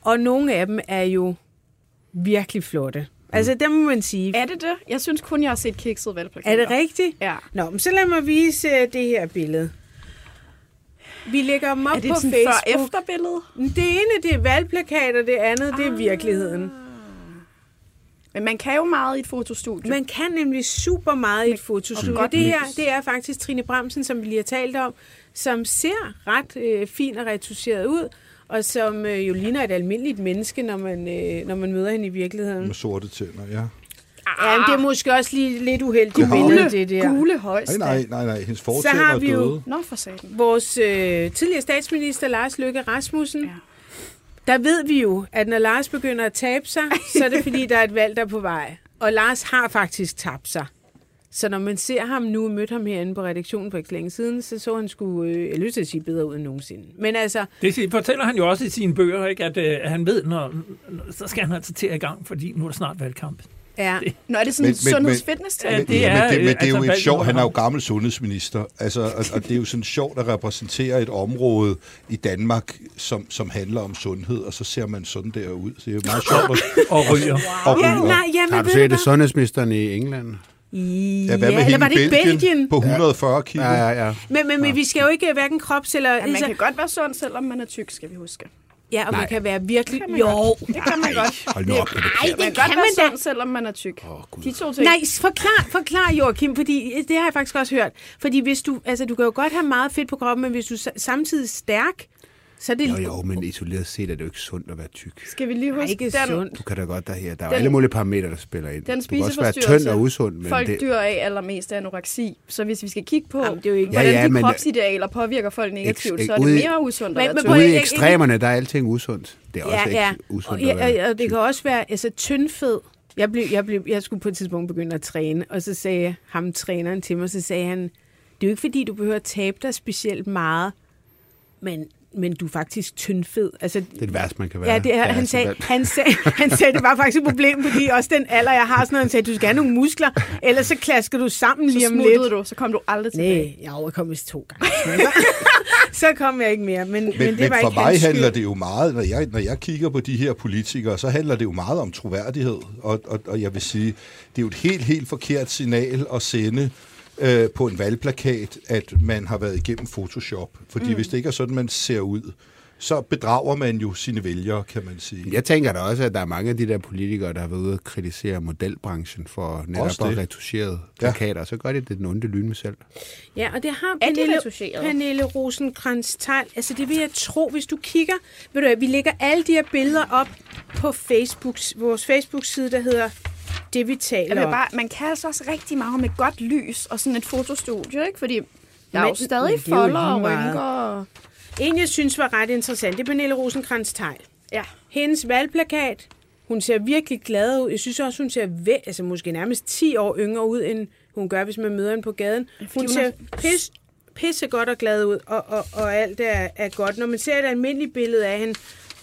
Og nogle af dem er jo virkelig flotte. Altså, dem må man sige. Er det det? Jeg synes kun, jeg har set kikset valgplakater. Er det rigtigt? Ja. Nå, men så lad mig vise øh, det her billede. Vi lægger dem op Er det på sådan Facebook. før-efter billede? Det ene, det er valgplakater, det andet, det er virkeligheden. Men man kan jo meget i et fotostudie. Man kan nemlig super meget i et fotostudie. godt Det her, det er faktisk Trine Bramsen, som vi lige har talt om, som ser ret øh, fin og retuscheret ud, og som øh, jo ligner et almindeligt menneske, når man, øh, når man møder hende i virkeligheden. Med sorte tænder, ja. Ja, men det er måske også lige lidt uheldigt Det har billede, det der. Gule Nej, højst. nej, nej, nej. Hendes Så fortænder har er vi jo- døde. Nå, for satan. Vores øh, tidligere statsminister, Lars Løkke Rasmussen, ja. der ved vi jo, at når Lars begynder at tabe sig, så er det fordi, der er et valg, der er på vej. Og Lars har faktisk tabt sig. Så når man ser ham nu, mødte ham herinde på redaktionen for ikke så længe siden, så så han skulle, øh, jeg lyst til at sige, bedre ud end nogensinde. Men altså, Det fortæller han jo også i sine bøger, ikke? At, øh, at han ved, når, når, så skal han altså til i gang, fordi nu er der snart valgkamp. ja. Nå, er det sådan Men- men- sundheds men- fitness Ja, det Ja, er, men det, men det er jo altså et valget sjov, han er jo gammel sundhedsminister, altså, og, og det er jo sådan sjovt at repræsentere et område i Danmark, som, som handler om sundhed, og så ser man sådan der ud. Så det er jo meget sjovt at, Og ryger. at ja, ryge nej, op. jamen, Har du set det sundhedsministeren i England? Ja, Ja, hvad med eller hende var det Belgien, Belgien? på 140 kilo? Ja, ja, ja. Men, men, men vi skal jo ikke hverken krops eller... Ja, man altså, kan godt være sund, selvom man er tyk, skal vi huske. ja, og man Nej. kan være virkelig... kan man jo, godt. Det kan man godt. Hold nu op med det. Man det kan kan godt være man da. sund, selvom man er tyk. Åh, Gud. De to ting. Nej, forklar, forklar Joachim, fordi det har jeg faktisk også hørt. Fordi hvis du, altså du kan jo godt have meget fedt på kroppen, men hvis du samtidig er stærk, så er det Jo, jo, men isoleret set er det jo ikke sundt at være tyk. Skal vi lige Nej, huske, ikke den, sundt. Du kan da godt der her. Der er jo Den- alle mulige parametre, der spiller ind. den du kan også være spiseforstyrrelse, tynd og usund, men folk det, dør af allermest af anoreksi. Så hvis vi skal kigge på, Jamen, det er jo ikke- hvordan Ja, ja, de men- kropsidealer påvirker folk negativt, Eks- så er det mere usundt Men- at men være ude i ikke- ekstremerne, der er alting usundt. Det er også Ja, ja. ikke usundt Og, at ja, være ja, og det tyk. kan også være altså, tyndfed. Jeg, blev, jeg, blev, jeg skulle på et tidspunkt begynde at træne, og så sagde ham, træneren til mig, så sagde han, det er jo ikke fordi, du behøver at tabe dig specielt meget, men, men du er faktisk tyndfed. Altså, Det er det værste, man kan være. Ja, det er, Ja, han, sagde, han, sagde, han sagde, det var faktisk et problem, fordi også den alder, jeg har, sådan noget, han sagde, du skal have nogle muskler, ellers så klasker du sammen Så lige om lidt. du, så kom du aldrig tilbage. Nej, jeg overkom vist to gange. så kom jeg ikke mere, men, men, Men, det men var for ikke mig hans handler skyld. det jo meget, når jeg, når jeg kigger på de her politikere, så handler det jo meget om troværdighed. Og, og, og jeg vil sige, det er jo et helt, helt forkert signal at sende øh, på en valgplakat, at man har været igennem Photoshop. Fordi mm. hvis det ikke er sådan, man ser ud, så bedrager man jo sine vælgere, kan man sige. Jeg tænker da også, at der er mange af de der politikere, der har været ude og kritisere modelbranchen for netop at det. retuschere Ja. plakater, så gør de det den onde lyne selv. Ja, og det har Er Pernille, retuscheret? Pernille rosenkrantz -Teil. Altså det vil jeg tro, hvis du kigger. Ved du hvad, vi lægger alle de her billeder op på Facebook, vores Facebook-side, der hedder Det vi taler Jeg om. bare, man kan altså også rigtig meget med godt lys og sådan et fotostudie, ikke? Fordi der er jo stadig er folder og rynker. og- En, jeg synes var ret interessant, det er Pernille rosenkrantz -Teil. Ja. Hendes valgplakat, hun ser virkelig glad ud. Jeg synes også, hun ser væ- altså måske nærmest 10 år yngre ud, end hun gør, hvis man møder hende på gaden. Hun hun ser er- pis, pisse godt og glad ud, og, og, og alt er, er godt. Når man ser et almindeligt billede af hende,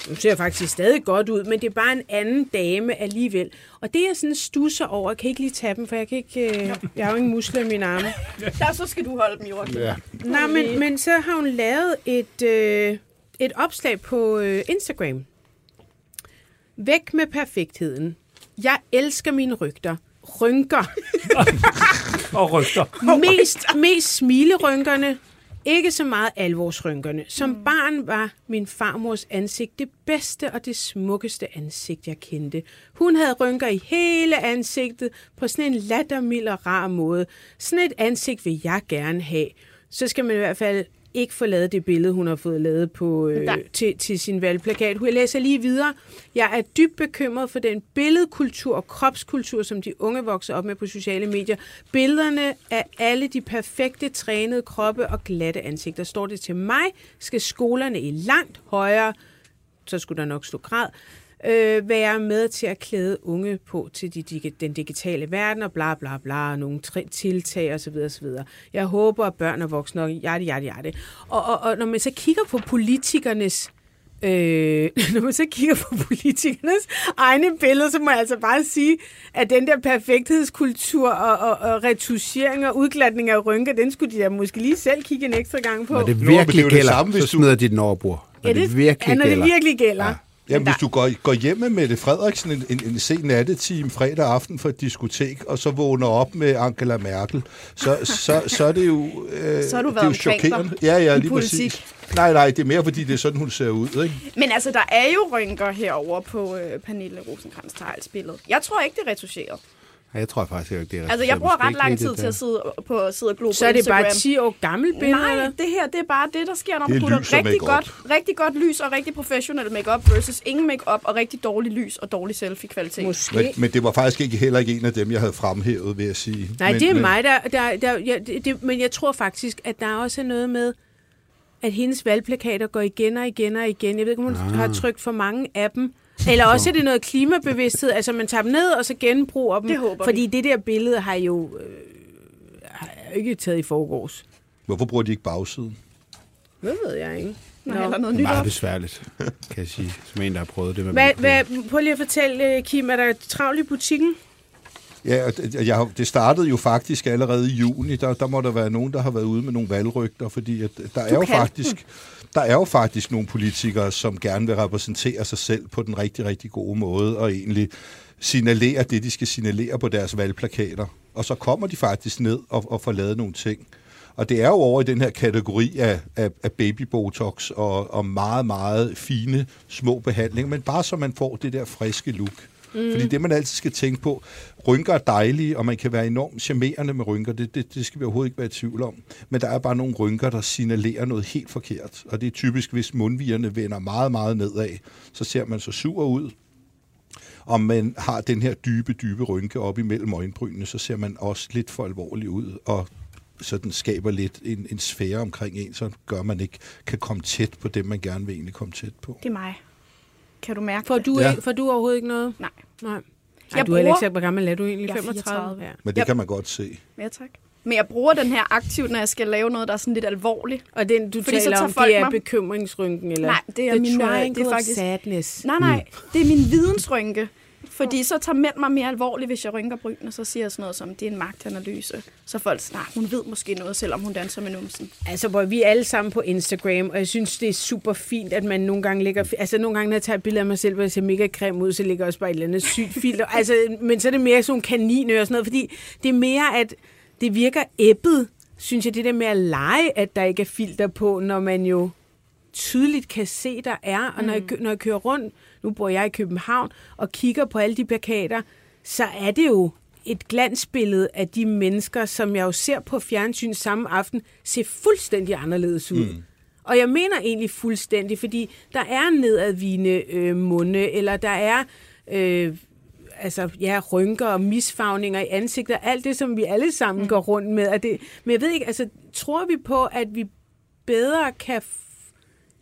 hun ser faktisk stadig godt ud, men det er bare en anden dame alligevel. Og det jeg sådan stusser over, jeg kan ikke lige tage dem, for jeg, kan ikke, øh, jeg har jo ingen muskler i mine arme. Der så skal du holde dem, Joachim. Ja. Nej, men, men så har hun lavet et, øh, et opslag på øh, Instagram. Væk med perfektheden. Jeg elsker mine rygter. Rynker. Og rygter. Mest, mest smilerynkerne. Ikke så meget alvorsrynkerne. Som barn var min farmors ansigt det bedste og det smukkeste ansigt, jeg kendte. Hun havde rynker i hele ansigtet på sådan en lattermild og rar måde. Sådan et ansigt vil jeg gerne have. Så skal man i hvert fald ikke få lavet det billede, hun har fået lavet på, øh, til, til sin valgplakat. Jeg læser lige videre. Jeg er dybt bekymret for den billedkultur og kropskultur, som de unge vokser op med på sociale medier. Billederne af alle de perfekte, trænede kroppe og glatte ansigter. Står det til mig, skal skolerne i langt højere, så skulle der nok stå grad, øh, være med til at klæde unge på til de, de, den digitale verden, og bla bla bla, og nogle tri- tiltag osv. osv. Jeg håber, at børn og voksne, og jarte, jarte, jarte. Og, og, og når man så kigger på politikernes Øh, når man så kigger på politikernes egne billeder, så må jeg altså bare sige, at den der perfekthedskultur og, og, og retuschering og udglatning af rynker, den skulle de da måske lige selv kigge en ekstra gang på. Når det Nå, det er virkelig det gælder, samme, hvis så du- smider de den over bord. Når ja, det virkelig ja, når gælder. det virkelig gælder. Ja. Ja. Jamen, hvis du går, går hjem med Mette Frederiksen en, en, en sen nattetime fredag aften for et diskotek, og så vågner op med Angela Merkel, så, så, så er det jo, øh, Så har du det været er jo chokerende. dig Ja, ja, lige politik. præcis. Nej, nej, det er mere, fordi det er sådan, hun ser ud. Ikke? Men altså, der er jo rynker herover på øh, Pernille rosenkrantz teils billede. Jeg tror ikke, det er retuscheret. Jeg tror faktisk ikke, det er Altså, jeg bruger ret lang tid til at sidde, på, sidde og glo på Så er det Instagram. bare 10 år gammelt billede? Nej, eller? det her det er bare det, der sker, når man putter rigtig godt, rigtig godt lys og rigtig professionel makeup versus ingen makeup og rigtig dårlig lys og dårlig selfie-kvalitet. Måske. Men, men det var faktisk ikke heller ikke en af dem, jeg havde fremhævet, vil jeg sige. Nej, men, det er men, mig, der... der, der ja, det, det, men jeg tror faktisk, at der også er noget med, at hendes valgplakater går igen og igen og igen. Jeg ved ikke, om hun ah. har trykt for mange af dem. Eller også er det noget klimabevidsthed. Altså, man tager dem ned, og så genbruger dem. Det håber Fordi vi. det der billede har jo øh, har ikke taget i forgårs. Hvorfor bruger de ikke bagsiden? Hvad ved jeg ikke. Nej, Nå. eller noget Det nyt er meget op. besværligt, kan jeg sige, som en, der har prøvet det med Hvad, hvad, prøv lige at fortælle, øh, Kim, er der travlt i butikken? Ja, jeg, har- det startede jo faktisk allerede i juni. Der, der må der være nogen, der har været ude med nogle valgrygter, fordi at der er jo kan. faktisk der er jo faktisk nogle politikere, som gerne vil repræsentere sig selv på den rigtig, rigtig gode måde, og egentlig signalere det, de skal signalere på deres valgplakater. Og så kommer de faktisk ned og, og får lavet nogle ting. Og det er jo over i den her kategori af, af, af babybotox og, og meget, meget fine små behandlinger, men bare så man får det der friske look. Mm. Fordi det, man altid skal tænke på, rynker er dejlige, og man kan være enormt charmerende med rynker, det, det, det skal vi overhovedet ikke være i tvivl om. Men der er bare nogle rynker, der signalerer noget helt forkert. Og det er typisk, hvis mundvigerne vender meget, meget nedad, så ser man så sur ud. Om man har den her dybe, dybe rynke op imellem øjenbrynene, så ser man også lidt for alvorlig ud, og så den skaber lidt en, en sfære omkring en, så gør man ikke kan komme tæt på det, man gerne vil egentlig komme tæt på. Det er mig. Kan du mærke Får det? du, Ja. ja. får du overhovedet ikke noget? Nej. Nej. Ej, Jeg du ikke bruger- sagt, hvor gammel er du egentlig? Jeg er 35? 34. Ja. Men det Yep. kan man godt se. Ja, tak. Men jeg bruger den her aktivt, når jeg skal lave noget, der er sådan lidt alvorligt. Og den, du Fordi så taler om, det er mig- bekymringsrynken? Eller? Nej, det er The min, det er faktisk- sadness. Nej, nej, det er min vidensrynke. Fordi så tager mænd mig mere alvorligt, hvis jeg rynker brynene, så siger jeg sådan noget som, det er en magtanalyse. Så folk siger, nah, hun ved måske noget, selvom hun danser med numsen. Altså, hvor vi er alle sammen på Instagram, og jeg synes, det er super fint, at man nogle gange lægger... Altså, nogle gange, når jeg tager et billede af mig selv, hvor jeg ser mega grim ud, så ligger jeg også bare et eller andet sygt filter. Altså, men så er det mere sådan kaninører og sådan noget, fordi det er mere, at det virker æbbet, synes jeg, det der med at lege, at der ikke er filter på, når man jo tydeligt kan se, der er. Og når, jeg, kø- når jeg kører rundt, nu bor jeg i København, og kigger på alle de plakater, så er det jo et glansbillede af de mennesker, som jeg jo ser på fjernsyn samme aften, ser fuldstændig anderledes ud. Mm. Og jeg mener egentlig fuldstændig, fordi der er nedadvigende øh, munde, eller der er øh, altså, ja, rynker og misfagninger i ansigtet, alt det, som vi alle sammen mm. går rundt med. Er det, men jeg ved ikke, altså, tror vi på, at vi bedre kan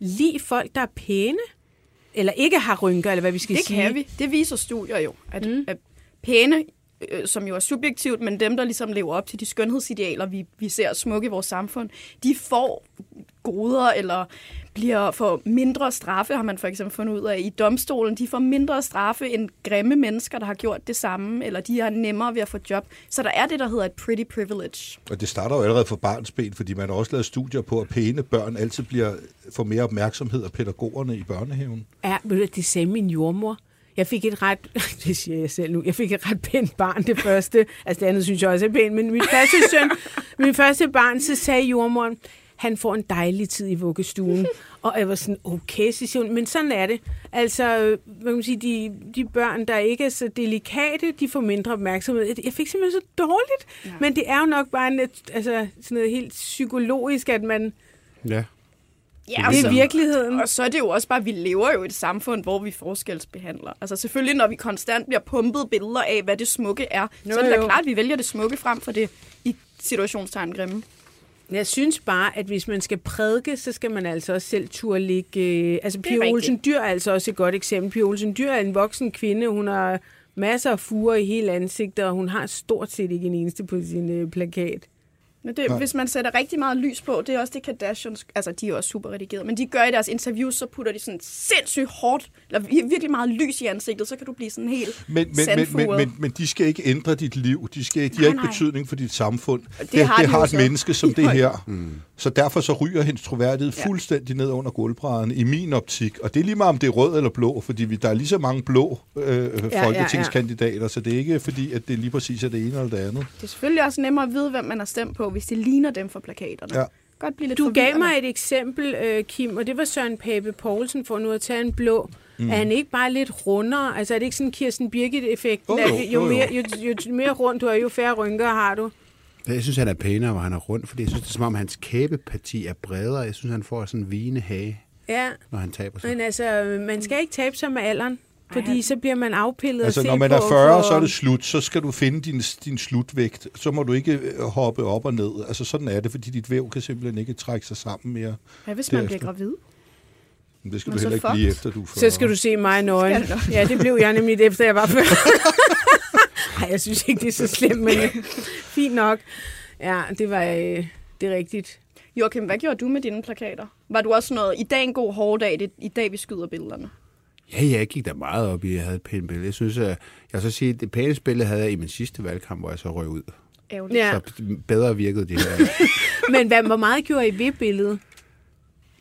lide folk, der er pæne? Eller ikke har rynker, eller hvad vi skal Det sige? kan vi. Det viser studier jo, at, mm. at pæne, øh, som jo er subjektivt, men dem, der ligesom lever op til de skønhedsidealer, vi, vi ser smukke i vores samfund, de får goder eller bliver for mindre straffe, har man for eksempel fundet ud af i domstolen. De får mindre straffe end grimme mennesker, der har gjort det samme, eller de har nemmere ved at få job. Så der er det, der hedder et pretty privilege. Og det starter jo allerede fra barnsben, fordi man har også lavet studier på, at pæne børn altid bliver, får mere opmærksomhed af pædagogerne i børnehaven. Ja, du, det sagde min jordmor. Jeg fik et ret, det siger jeg selv nu, jeg fik et ret pænt barn det første. Altså det andet synes jeg også er pænt, men min første søn, min første barn, så sagde jordmoren, han får en dejlig tid i vuggestuen. Og jeg var sådan, okay, så siger hun, men sådan er det. Altså, hvad kan man sige, de, de børn, der ikke er så delikate, de får mindre opmærksomhed. Jeg fik simpelthen så dårligt. Ja. Men det er jo nok bare en, altså, sådan noget helt psykologisk, at man... Ja. Ja, Det er virkeligheden. Og så er det jo også bare, at vi lever jo i et samfund, hvor vi forskelsbehandler. Altså selvfølgelig, når vi konstant bliver pumpet billeder af, hvad det smukke er, Jo, så er det da klart, at vi vælger det smukke frem for det i situationstegn grimme. Jeg synes bare, at hvis man skal prædike, så skal man altså også selv turde ligge... Øh, altså, Pia rigtigt. Olsen Dyr er altså også et godt eksempel. Pia Olsen Dyr er en voksen kvinde. Hun har masser af fuger i hele ansigtet, og hun har stort set ikke en eneste på sin øh, plakat. Men det, hvis man sætter rigtig meget lys på, det er også det Kardashians, altså de er også super redigeret, men de gør i deres interviews, så putter de sådan sindssygt hårdt, eller vir- virkelig meget lys i ansigtet, så kan du blive sådan helt Men, men, men, men, men, men de skal ikke ændre dit liv. De, skal, de har Nej, ikke nej. betydning for dit samfund. Det, Det har det de har et så. menneske som det her. Mm. Så derfor så ryger hendes troværdighed Ja. fuldstændig ned under gulvbrædderne i min optik. Og det er lige meget, om det er rød eller blå, fordi vi, der er lige så mange blå øh, ja, folketingskandidater, så det er ikke fordi, at det lige præcis er det ene eller det andet. Det er selvfølgelig også nemmere at vide, hvem man har stemt på, hvis det ligner dem fra plakaterne. Ja. Godt blive lidt Du gav mig et eksempel, øh, Kim, og det var Søren Pape Poulsen, for nu at tage en blå. Mm. Er han ikke bare lidt rundere? Altså er det ikke sådan Kirsten Birgit-effekten? Jo, jo, at jo, jo, jo. mere, jo, jo mere rundt du er, jo færre rynker har du. Jeg synes, han er pænere, hvor han er rund, fordi jeg synes, det er som om, hans kæbeparti er bredere. Jeg synes, han får sådan en vigende hage, Ja, når han taber sig. men altså, man skal ikke tabe sig med alderen, fordi så bliver man afpillet Altså, når man på er 40, for- så er det slut. Så skal du finde din, din slutvægt. Så må du ikke øh, hoppe op og ned. Altså, sådan er det, fordi dit væv kan simpelthen ikke trække sig sammen mere. Hvad hvis man derefter. bliver gravid? Men det skal Men du så heller ikke fucked. blive efter, du 40. Så skal du se mig nøgen. Ja, det blev jeg nemlig efter, jeg var før. Nej, jeg synes ikke, det er så slemt, men øh, fint nok. Ja, det var øh, det er rigtigt. Joachim, hvad gjorde du med dine plakater? Var du også noget, i dag en god hård dag, det er i dag vi skyder billederne? Ja, jeg gik da meget op i, at jeg havde et pænt billede. Jeg synes, at jeg så sige, at det pæneste billede havde jeg i min sidste valgkamp, hvor jeg så røg ud. Ærgerligt. Ja. Så bedre virkede det her. Men hvad, hvor meget gjorde I ved billedet?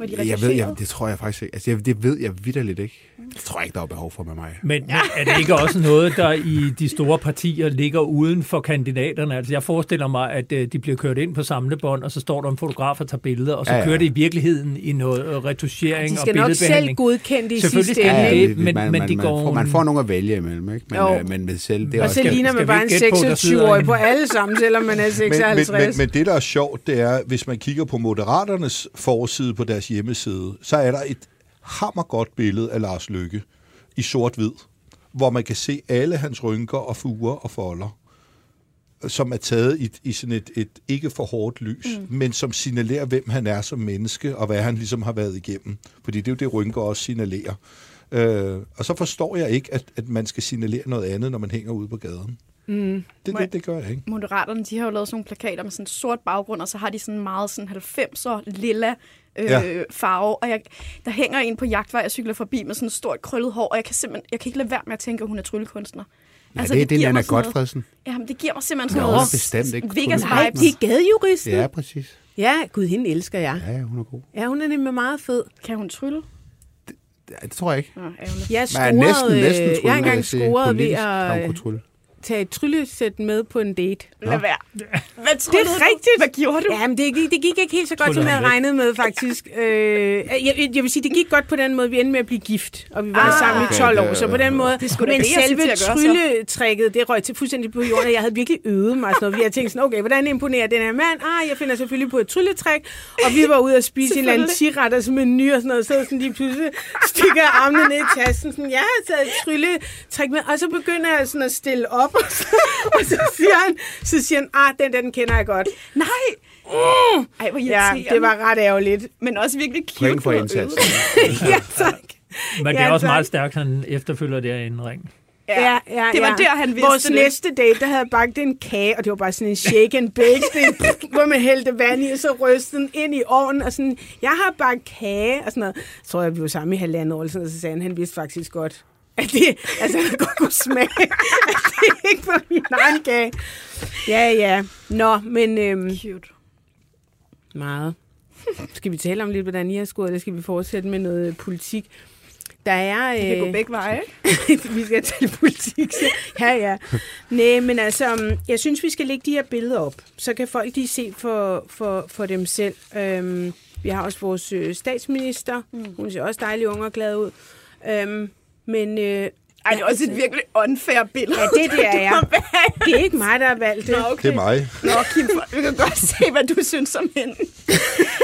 Var de jeg ved, jeg, det tror jeg faktisk ikke. Altså, jeg, det ved jeg vidderligt ikke. Det tror jeg ikke, der er behov for med mig. Men, men er det ikke også noget, der i de store partier ligger uden for kandidaterne? Altså jeg forestiller mig, at øh, de bliver kørt ind på samlebånd, og så står der en fotograf og tager billeder, og så Ja, ja, ja. ja. kører det i virkeligheden i noget øh, retuschering De og skal nok selv billedbehandling. godkende det i sidste skal de ende. det. men- man, men man, de man, går- får, man får nogle at vælge imellem, ikke? Men, Jo. øh, men med selv, det er Og også... så ligner skal man bare en ikke gætte på, der sidder 26-årig en- på alle sammen, selvom man er men, 56. men, men, men det, der er sjovt, det er, hvis man kigger på Moderaternes forside på deres hjemmeside, så er der et hammergodt billede af Lars Lykke i sort-hvid, hvor man kan se alle hans rynker og fuger og folder, som er taget i, i sådan et, et ikke for hårdt lys, mm. men som signalerer, hvem han er som menneske, og hvad han ligesom har været igennem. Fordi det er jo det, rynker også signalerer. Øh, og så forstår jeg ikke, at, at man skal signalere noget andet, når man hænger ude på gaden. Mm. Det, det, det gør jeg ikke. Moderaterne, de har jo lavet sådan nogle plakater med sådan en sort baggrund, og så har de sådan meget sådan 90'er lilla øh, Ja. farve. Og jeg, der hænger en på jagtvej, jeg cykler forbi med sådan et stort krøllet hår, og jeg kan simpelthen, jeg kan ikke lade være med at tænke, at hun er tryllekunstner. Ja, det, det, det er noget- Godfredsen. Jamen, det giver mig simpelthen sådan Nå, noget bestemt ikke Vegas. Nej, det er gadejuristen. Ja, præcis. Ja, gud, hende elsker jeg. Ja, hun er god. Ja, hun er nemlig meget fed. Kan hun trylle? Ja, det tror jeg ikke. Nå, ærgerligt. Jeg scorede, er næsten, næsten øh, trylle, jeg har engang scoret ved at. Tage et tryllesæt med på en date. Lad være. Hvad Det er rigtigt. Hvad gjorde du? Ja, men det, gik- det gik ikke helt så godt, som Tryllede jeg havde regnet med, faktisk. Øh, jeg, jeg vil sige, det gik godt på den måde. Vi endte med at blive gift, og vi var Ah. sammen i Okay, 12 år, så på den måde. Det men selve så. trylletrækket, det røg til fuldstændig på jorden, og jeg havde virkelig øvet mig. Sådan noget. Vi havde tænkt sådan, okay, hvordan imponerer den her mand? Ah, jeg finder selvfølgelig på et trylletræk, og vi var ude at spise en eller anden tiretters menu og sådan noget, så sådan lige pludselig stikker armene ned i tasten, sådan, jeg har taget et trylletræk med, og så begynder jeg sådan at stille op, og så, og så siger han, så siger han, ah, den der, den kender jeg godt. Nej! Ej, hvor Ja, det var ret ærgerligt. Men også virkelig cute. Point for indsatsen. ja, tak. Men det Ja, er også tak. meget stærkt, han efterfølger det her en ring. Ja. Ja, ja, Det var ja. der, han vidste Vores det. næste date, der havde jeg bagt en kage, og det var bare sådan en shake and bake, det, hvor man hældte vand i, og så rystede den ind i ovnen, og sådan, jeg har bagt kage, og sådan noget. Så tror jeg, vi var sammen i halvandet år, noget, så sagde han, han vidste faktisk godt, at det, altså, han godt kunne smage, at det ikke var min egen kage. Ja, ja. Nå, men øhm, Cute. meget. Skal vi tale om lidt, hvordan I har scoret, eller skal vi fortsætte med noget politik? Der er... Det kan øh, gå begge veje, vi skal tale politik. Så. Ja, ja. Nej, men altså, um, jeg synes, vi skal lægge de her billeder op. Så kan folk lige se for, for, for dem selv. Um, vi har også vores øh, statsminister. Hun ser også dejlig ung og glad ud. Um, men øh, Ej, det er også et virkelig unfair billede. Ja, det er det, er jeg. det er ikke mig, der har valgt det. Nå, okay. Det er mig. Nå, Kim, vi kan godt se, hvad du synes om hende.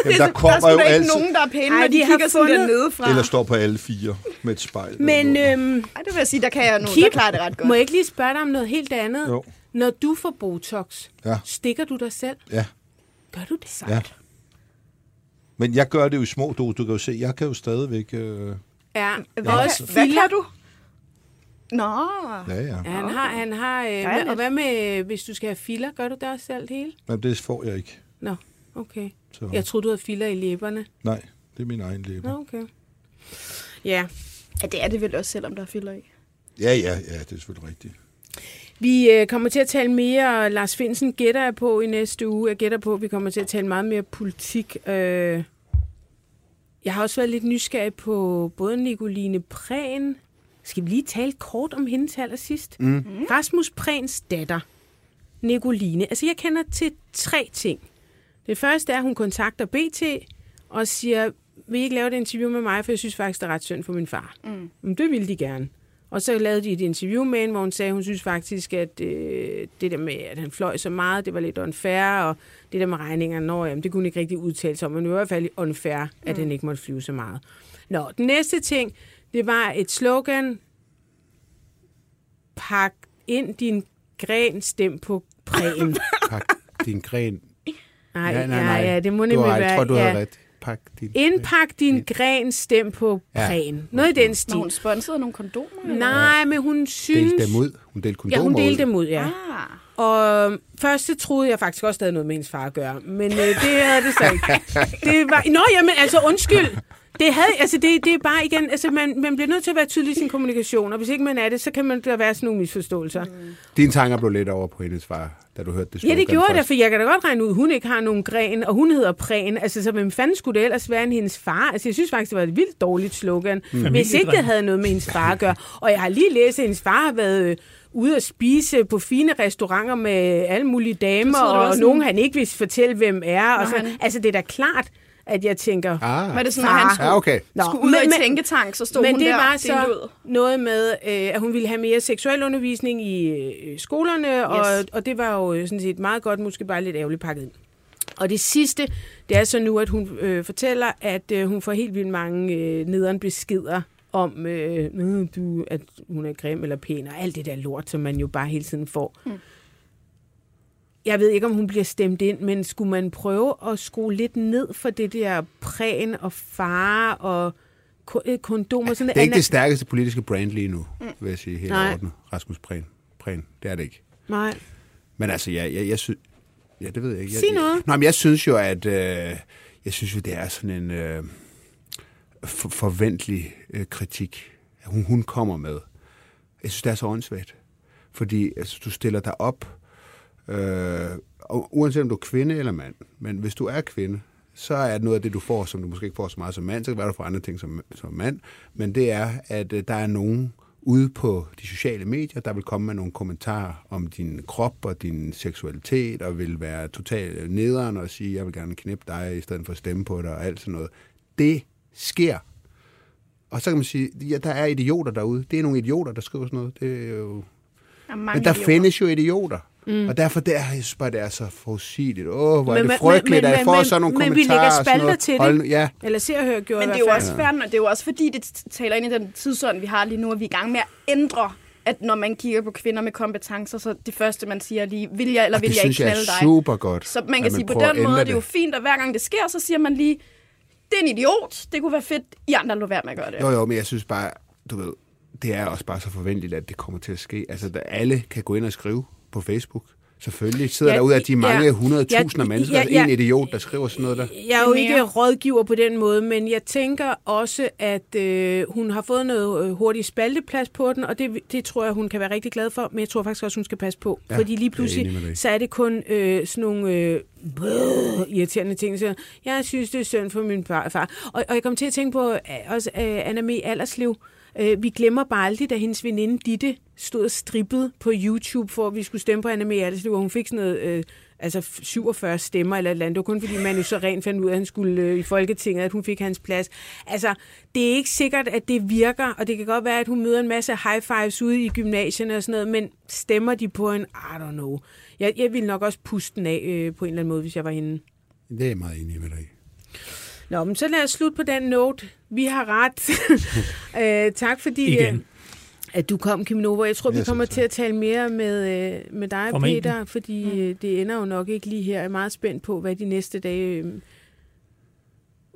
Jamen, der der kommer er sgu jo ikke altid... nogen, der er pæne, Ej, når de, de kigger sådan der fundet- nedefra. Eller står på alle fire med et spejl. Men øhm, Ej, det vil jeg sige, der kan jeg nu. Kim, der klarer det ret godt. må jeg ikke lige spørge dig om noget helt andet? Jo. Når du får Botox, Ja. stikker du dig selv? Ja. Gør du det? Ja. Men jeg gør det jo i små doser. Du kan jo se, jeg kan jo stadigvæk... Øh, Ja, Hvad, også hvad filler. kan du? Nå, ja, ja. Ja, han har, han har øh, med, og hvad med, hvis du skal have filler, gør du det også selv det hele? Men det får jeg ikke. Nå, okay. Så, Jeg troede, du havde filler i læberne. Nej, det er min egen læber. Nå, okay. Ja, ja, det er det vel også, selvom der er fylder i. Ja, ja, ja, det er selvfølgelig rigtigt. vi øh, kommer til at tale mere, Lars Finsen gætter jeg på i næste uge. Jeg gætter på, at vi kommer til at tale meget mere politik. Øh, jeg har også været lidt nysgerrig på både Nicoline Prehn. Skal vi lige tale kort om hende til allersidst? Mm. Rasmus Prehns datter, Nicoline. Altså, jeg kender til tre ting. Det første er, at hun kontakter BT og siger, vil I ikke lave et interview med mig, for jeg synes faktisk, det er ret synd for min far. Mm. Men det ville de gerne. Og så lavede de et interview med hende, hvor hun sagde, at hun synes faktisk, at øh, det der med, at han fløj så meget, det var lidt unfair, og det der med regningerne, når, jamen, det kunne hun ikke rigtig udtale sig om, men det var i hvert fald unfair, at han ikke måtte flyve så meget. Nå, den næste ting, det var et slogan, pak ind din gren, stem på prægen. Pak din gren. Nej, Ja, nej, nej. Ja, ja, det må Du nemlig har, være. jeg tror, du ja. har ret. Pak din Indpak din gren, stem på Ja. prægen. Noget i den stil. hun sponsede nogle kondomer? eller? Nej, men hun synes... Delte dem ud. Hun delte Ja, kondomer hun delte ud. dem ud, ja. Ah, Og øhm, først så troede jeg faktisk også, det havde noget med hendes far at gøre. Men øh, det havde det så ikke. Det var... Nå, jamen altså, undskyld. Det, havde, altså, det, det er bare igen, altså man, man bliver nødt til at være tydelig i sin kommunikation, og hvis ikke man er det, så kan man der være sådan nogle misforståelser. Mm. Dine tanker blev lidt over på hendes far, da du hørte det Ja, det gjorde først. for jeg kan da godt regne ud, at hun ikke har nogen gren, og hun hedder Præn. Altså, så hvem fanden skulle det ellers være end hendes far? Altså, jeg synes faktisk, det var et vildt dårligt slogan. Mm. Hvis ikke det havde noget med hendes far at gøre. Og jeg har lige læst, at hendes far har været øh, ude at spise på fine restauranter med alle mulige damer, Så og nogen sådan- han ikke vil fortælle, hvem er. Og Nå, så, han- altså, det er da klart, at jeg tænker... Ah, var det sådan, Far. at han skulle, ja, okay. Nå, skulle ud i tænketank, så stod men hun det der var så ud. noget med, øh, at hun ville have mere seksuel undervisning i øh, skolerne, og, Yes. og det var jo øh, sådan set meget godt, måske bare lidt ærgerligt pakket ind. Og det sidste, det er så nu, at hun øh, fortæller, at øh, hun får helt vildt mange øh, nederen beskeder om, øh, "Nå, du, at hun er grim eller pæn, og alt det der lort, som man jo bare hele tiden får. Mm. Jeg ved ikke, om hun bliver stemt ind, men skulle man prøve at skrue lidt ned for det der præn og far og øh, kondomer? Sådan Det er ikke det stærkeste politiske brand lige nu, vil jeg sige helt Nej. ordnet. Rasmus Prehn. Prehn. Det er det ikke. Nej. Men altså, jeg, jeg, jeg synes... Ja, det ved jeg ikke. Jeg, Sig noget. Nej, men jeg synes jo, at... Øh, jeg synes jo, det er sådan en øh, for, forventelig øh, kritik, hun, hun kommer med. Jeg synes, det er så åndssvagt. Fordi altså, du stiller dig op, øh, og uanset om du er kvinde eller mand, men hvis du er kvinde, så er noget af det, du får, som du måske ikke får så meget som mand, så kan det være, du får andre ting som, som mand, men det er, at øh, der er nogen ude på de sociale medier, der vil komme med nogle kommentarer om din krop og din seksualitet, og vil være totalt nederen og sige, jeg vil gerne knippe dig, i stedet for at stemme på dig, og alt sådan noget. Det sker. Og så kan man sige, ja, der er idioter derude. Det er nogle idioter, der skriver sådan noget. Det er jo Der er men der idioter. findes jo idioter. Mm. Og derfor det er, jeg synes bare, det er så forudsigeligt. Åh, hvor er Men- det frygteligt, men- at jeg får men- sådan nogle men vi kommentarer. lægger og sådan spalter noget. til det. Hold Ja, Eller ser og hør gjorde Men i det er jo også fair, og det er jo også fordi, det taler ind i den tidsånd, vi har lige nu, at vi er i gang med at ændre at når man kigger på kvinder med kompetencer, så det første, man siger lige, vil jeg eller og vil det jeg ikke synes jeg knalde er dig? super godt. Så man at kan sige, på prøver at den måde ændre er det jo fint, at hver gang det sker, så siger man lige, det er en idiot, det kunne være fedt, I andre lå være med at gøre det. Jo, jo, men jeg synes bare, du ved, det er også bare så forventeligt, at det kommer til at ske. Altså, der alle kan gå ind og skrive på Facebook. Selvfølgelig sidder Ja, der ud af de mange ja. hundredtusinder Ja, mennesker, ja, ja, en idiot, der skriver sådan noget der. Jeg er jo ikke rådgiver på den måde, men jeg tænker også, at øh, hun har fået noget øh, hurtig spalteplads på den, og det, det tror jeg, hun kan være rigtig glad for, men jeg tror faktisk også, hun skal passe på. Ja, fordi lige er pludselig, dig. så er det kun øh, sådan nogle øh, brrr, irriterende ting. Så jeg synes, det er synd for min far. Og, og jeg kom til at tænke på øh, også øh, Anna Mee Allerslev. Øh, vi glemmer bare aldrig, da hendes veninde Ditte stod og strippede på YouTube, for at vi skulle stemme på Anna Mee Allerslev, og hun fik sådan noget... Øh, altså 47 stemmer eller et eller andet. Det var kun fordi man jo så rent fandt ud af, at han skulle øh, i Folketinget, at hun fik hans plads. Altså, det er ikke sikkert, at det virker, og det kan godt være, at hun møder en masse high fives ude i gymnasierne og sådan noget, men stemmer de på en, I don't know. Jeg, jeg ville nok også puste den af øh, på en eller anden måde, hvis jeg var hende. Det er jeg meget enig med dig. Nå, men så lad os slutte på den note. Vi har ret. øh, tak fordi... Igen. Øh, at du kom, Kim Nova. Jeg tror, vi Ja, kommer til at tale mere med, øh, med dig, Formentlig. Peter, fordi mm. det ender jo nok ikke lige her. Jeg er meget spændt på, hvad de næste dage...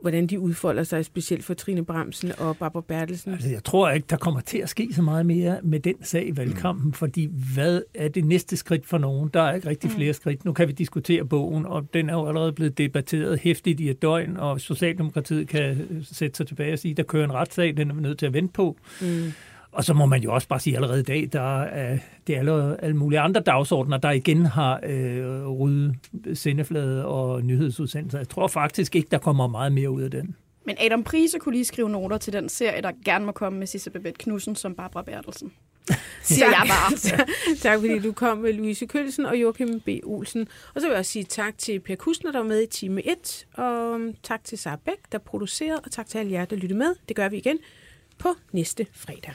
Øh, hvordan de udfolder sig, specielt for Trine Bremsen og Barbara Bertelsen. Altså, jeg tror ikke, der kommer til at ske så meget mere med den sag i valgkampen, mm. fordi hvad er det næste skridt for nogen? Der er ikke rigtig Mm. flere skridt. Nu kan vi diskutere bogen, og den er jo allerede blevet debatteret hæftigt i et døgn, og Socialdemokratiet kan sætte sig tilbage og sige, der kører en retssag, den er vi nødt til at vente på. Mm. Og så må man jo også bare sige allerede i dag, der er det er alle, alle mulige andre dagsordner, der igen har øh, ryddet sendeflade og nyhedsudsendelser. Jeg tror faktisk ikke, der kommer meget mere ud af den. Men Adam Prise kunne lige skrive noter til den serie, der gerne må komme med Sisse Babette Knudsen som Barbara Bertelsen. Siger jeg bare. tak fordi du kom med Louise Kølsen og Joachim B. Olsen. Og så vil jeg også sige tak til Per Kustner, der var med i time 1. Og tak til Sara Bæk, der producerede. Og tak til alle jer, der lyttede med. Det gør vi igen på næste fredag.